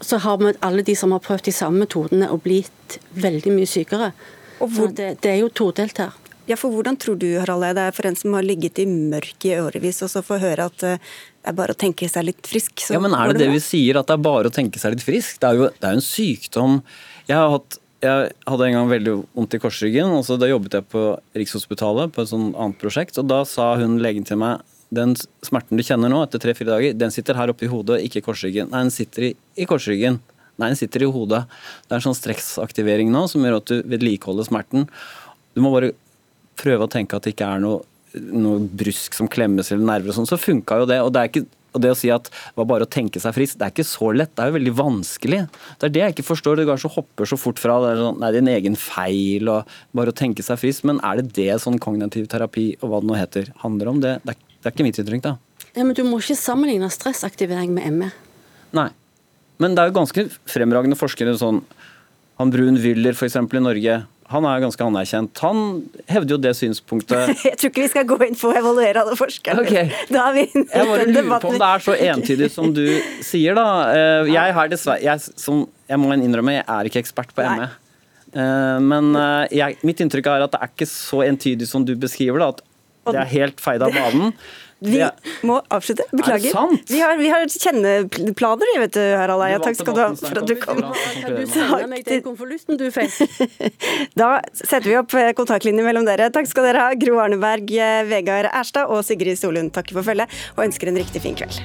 Så har vi alle de som har prøvd de samme metodene og blitt veldig mye sykere. Hvor... Det, det, er jo todelt her. Ja, for Hvordan tror du Harald, det er for en som har ligget i mørket i årevis, og så får høre at eh, det er bare å tenke seg litt frisk? ja, men Er det det, det vi sier, at det er bare å tenke seg litt frisk? Det er jo det er en sykdom Jeg, hatt, jeg hadde en gang veldig vondt i korsryggen, og så da jobbet jeg på Rikshospitalet på et sånt annet prosjekt, og da sa hun legen til meg den smerten du kjenner nå etter tre-fire dager, den sitter her oppe i hodet, ikke i korsryggen. Nei, den sitter i, i korsryggen. Nei, den sitter i hodet. Det er en sånn stressaktivering nå som gjør at du vedlikeholder smerten. Du må bare prøve å tenke at det ikke er noe, noe brusk som klemmes eller nerver og sånn, så funka jo det. Og det er ikke og det å si at det var bare å tenke seg frisk, det er ikke så lett. Det er jo veldig vanskelig. Det er det jeg ikke forstår. Det går så hopper så fort fra det er, sånn, er din egen feil og bare å tenke seg frisk. Men er det det sånn kognitiv terapi og hva det nå heter, handler om? Det, det, er, det er, ikke mitt inntrykk, da. Ja, Men du må ikke sammenligne stressaktivering med ME. Nei. Men det er jo ganske fremragende forskere sånn Han Brun Wyller f.eks. i Norge han er ganske anerkjent. Han hevder jo det synspunktet Jeg tror ikke vi skal gå inn på å evaluere alle forskerne. Okay. Da har vi Jeg bare lurer på om det er så entydig som du sier, da. Eh, jeg har dessverre jeg, som Jeg må innrømme, jeg er ikke ekspert på ME. Eh, Men eh, jeg, mitt inntrykk er at det er ikke så entydig som du beskriver det, at det er helt feid av banen. Vi Det- må avslutte. Beklager. sant? Vi har, vi har kjenneplaner, vet du, Harald Eia. Takk skal du ha for at du kom. Du sender meg den konvolutten du fikk. Da setter vi opp eh, kontaktlinjer mellom dere. Takk skal dere ha, Gro Arneberg, eh, Vegard Erstad og Sigrid Solund. Takker for følget, og ønsker en riktig fin kveld.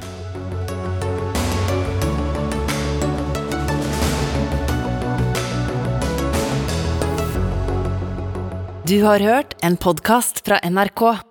Du har hørt en podkast fra NRK.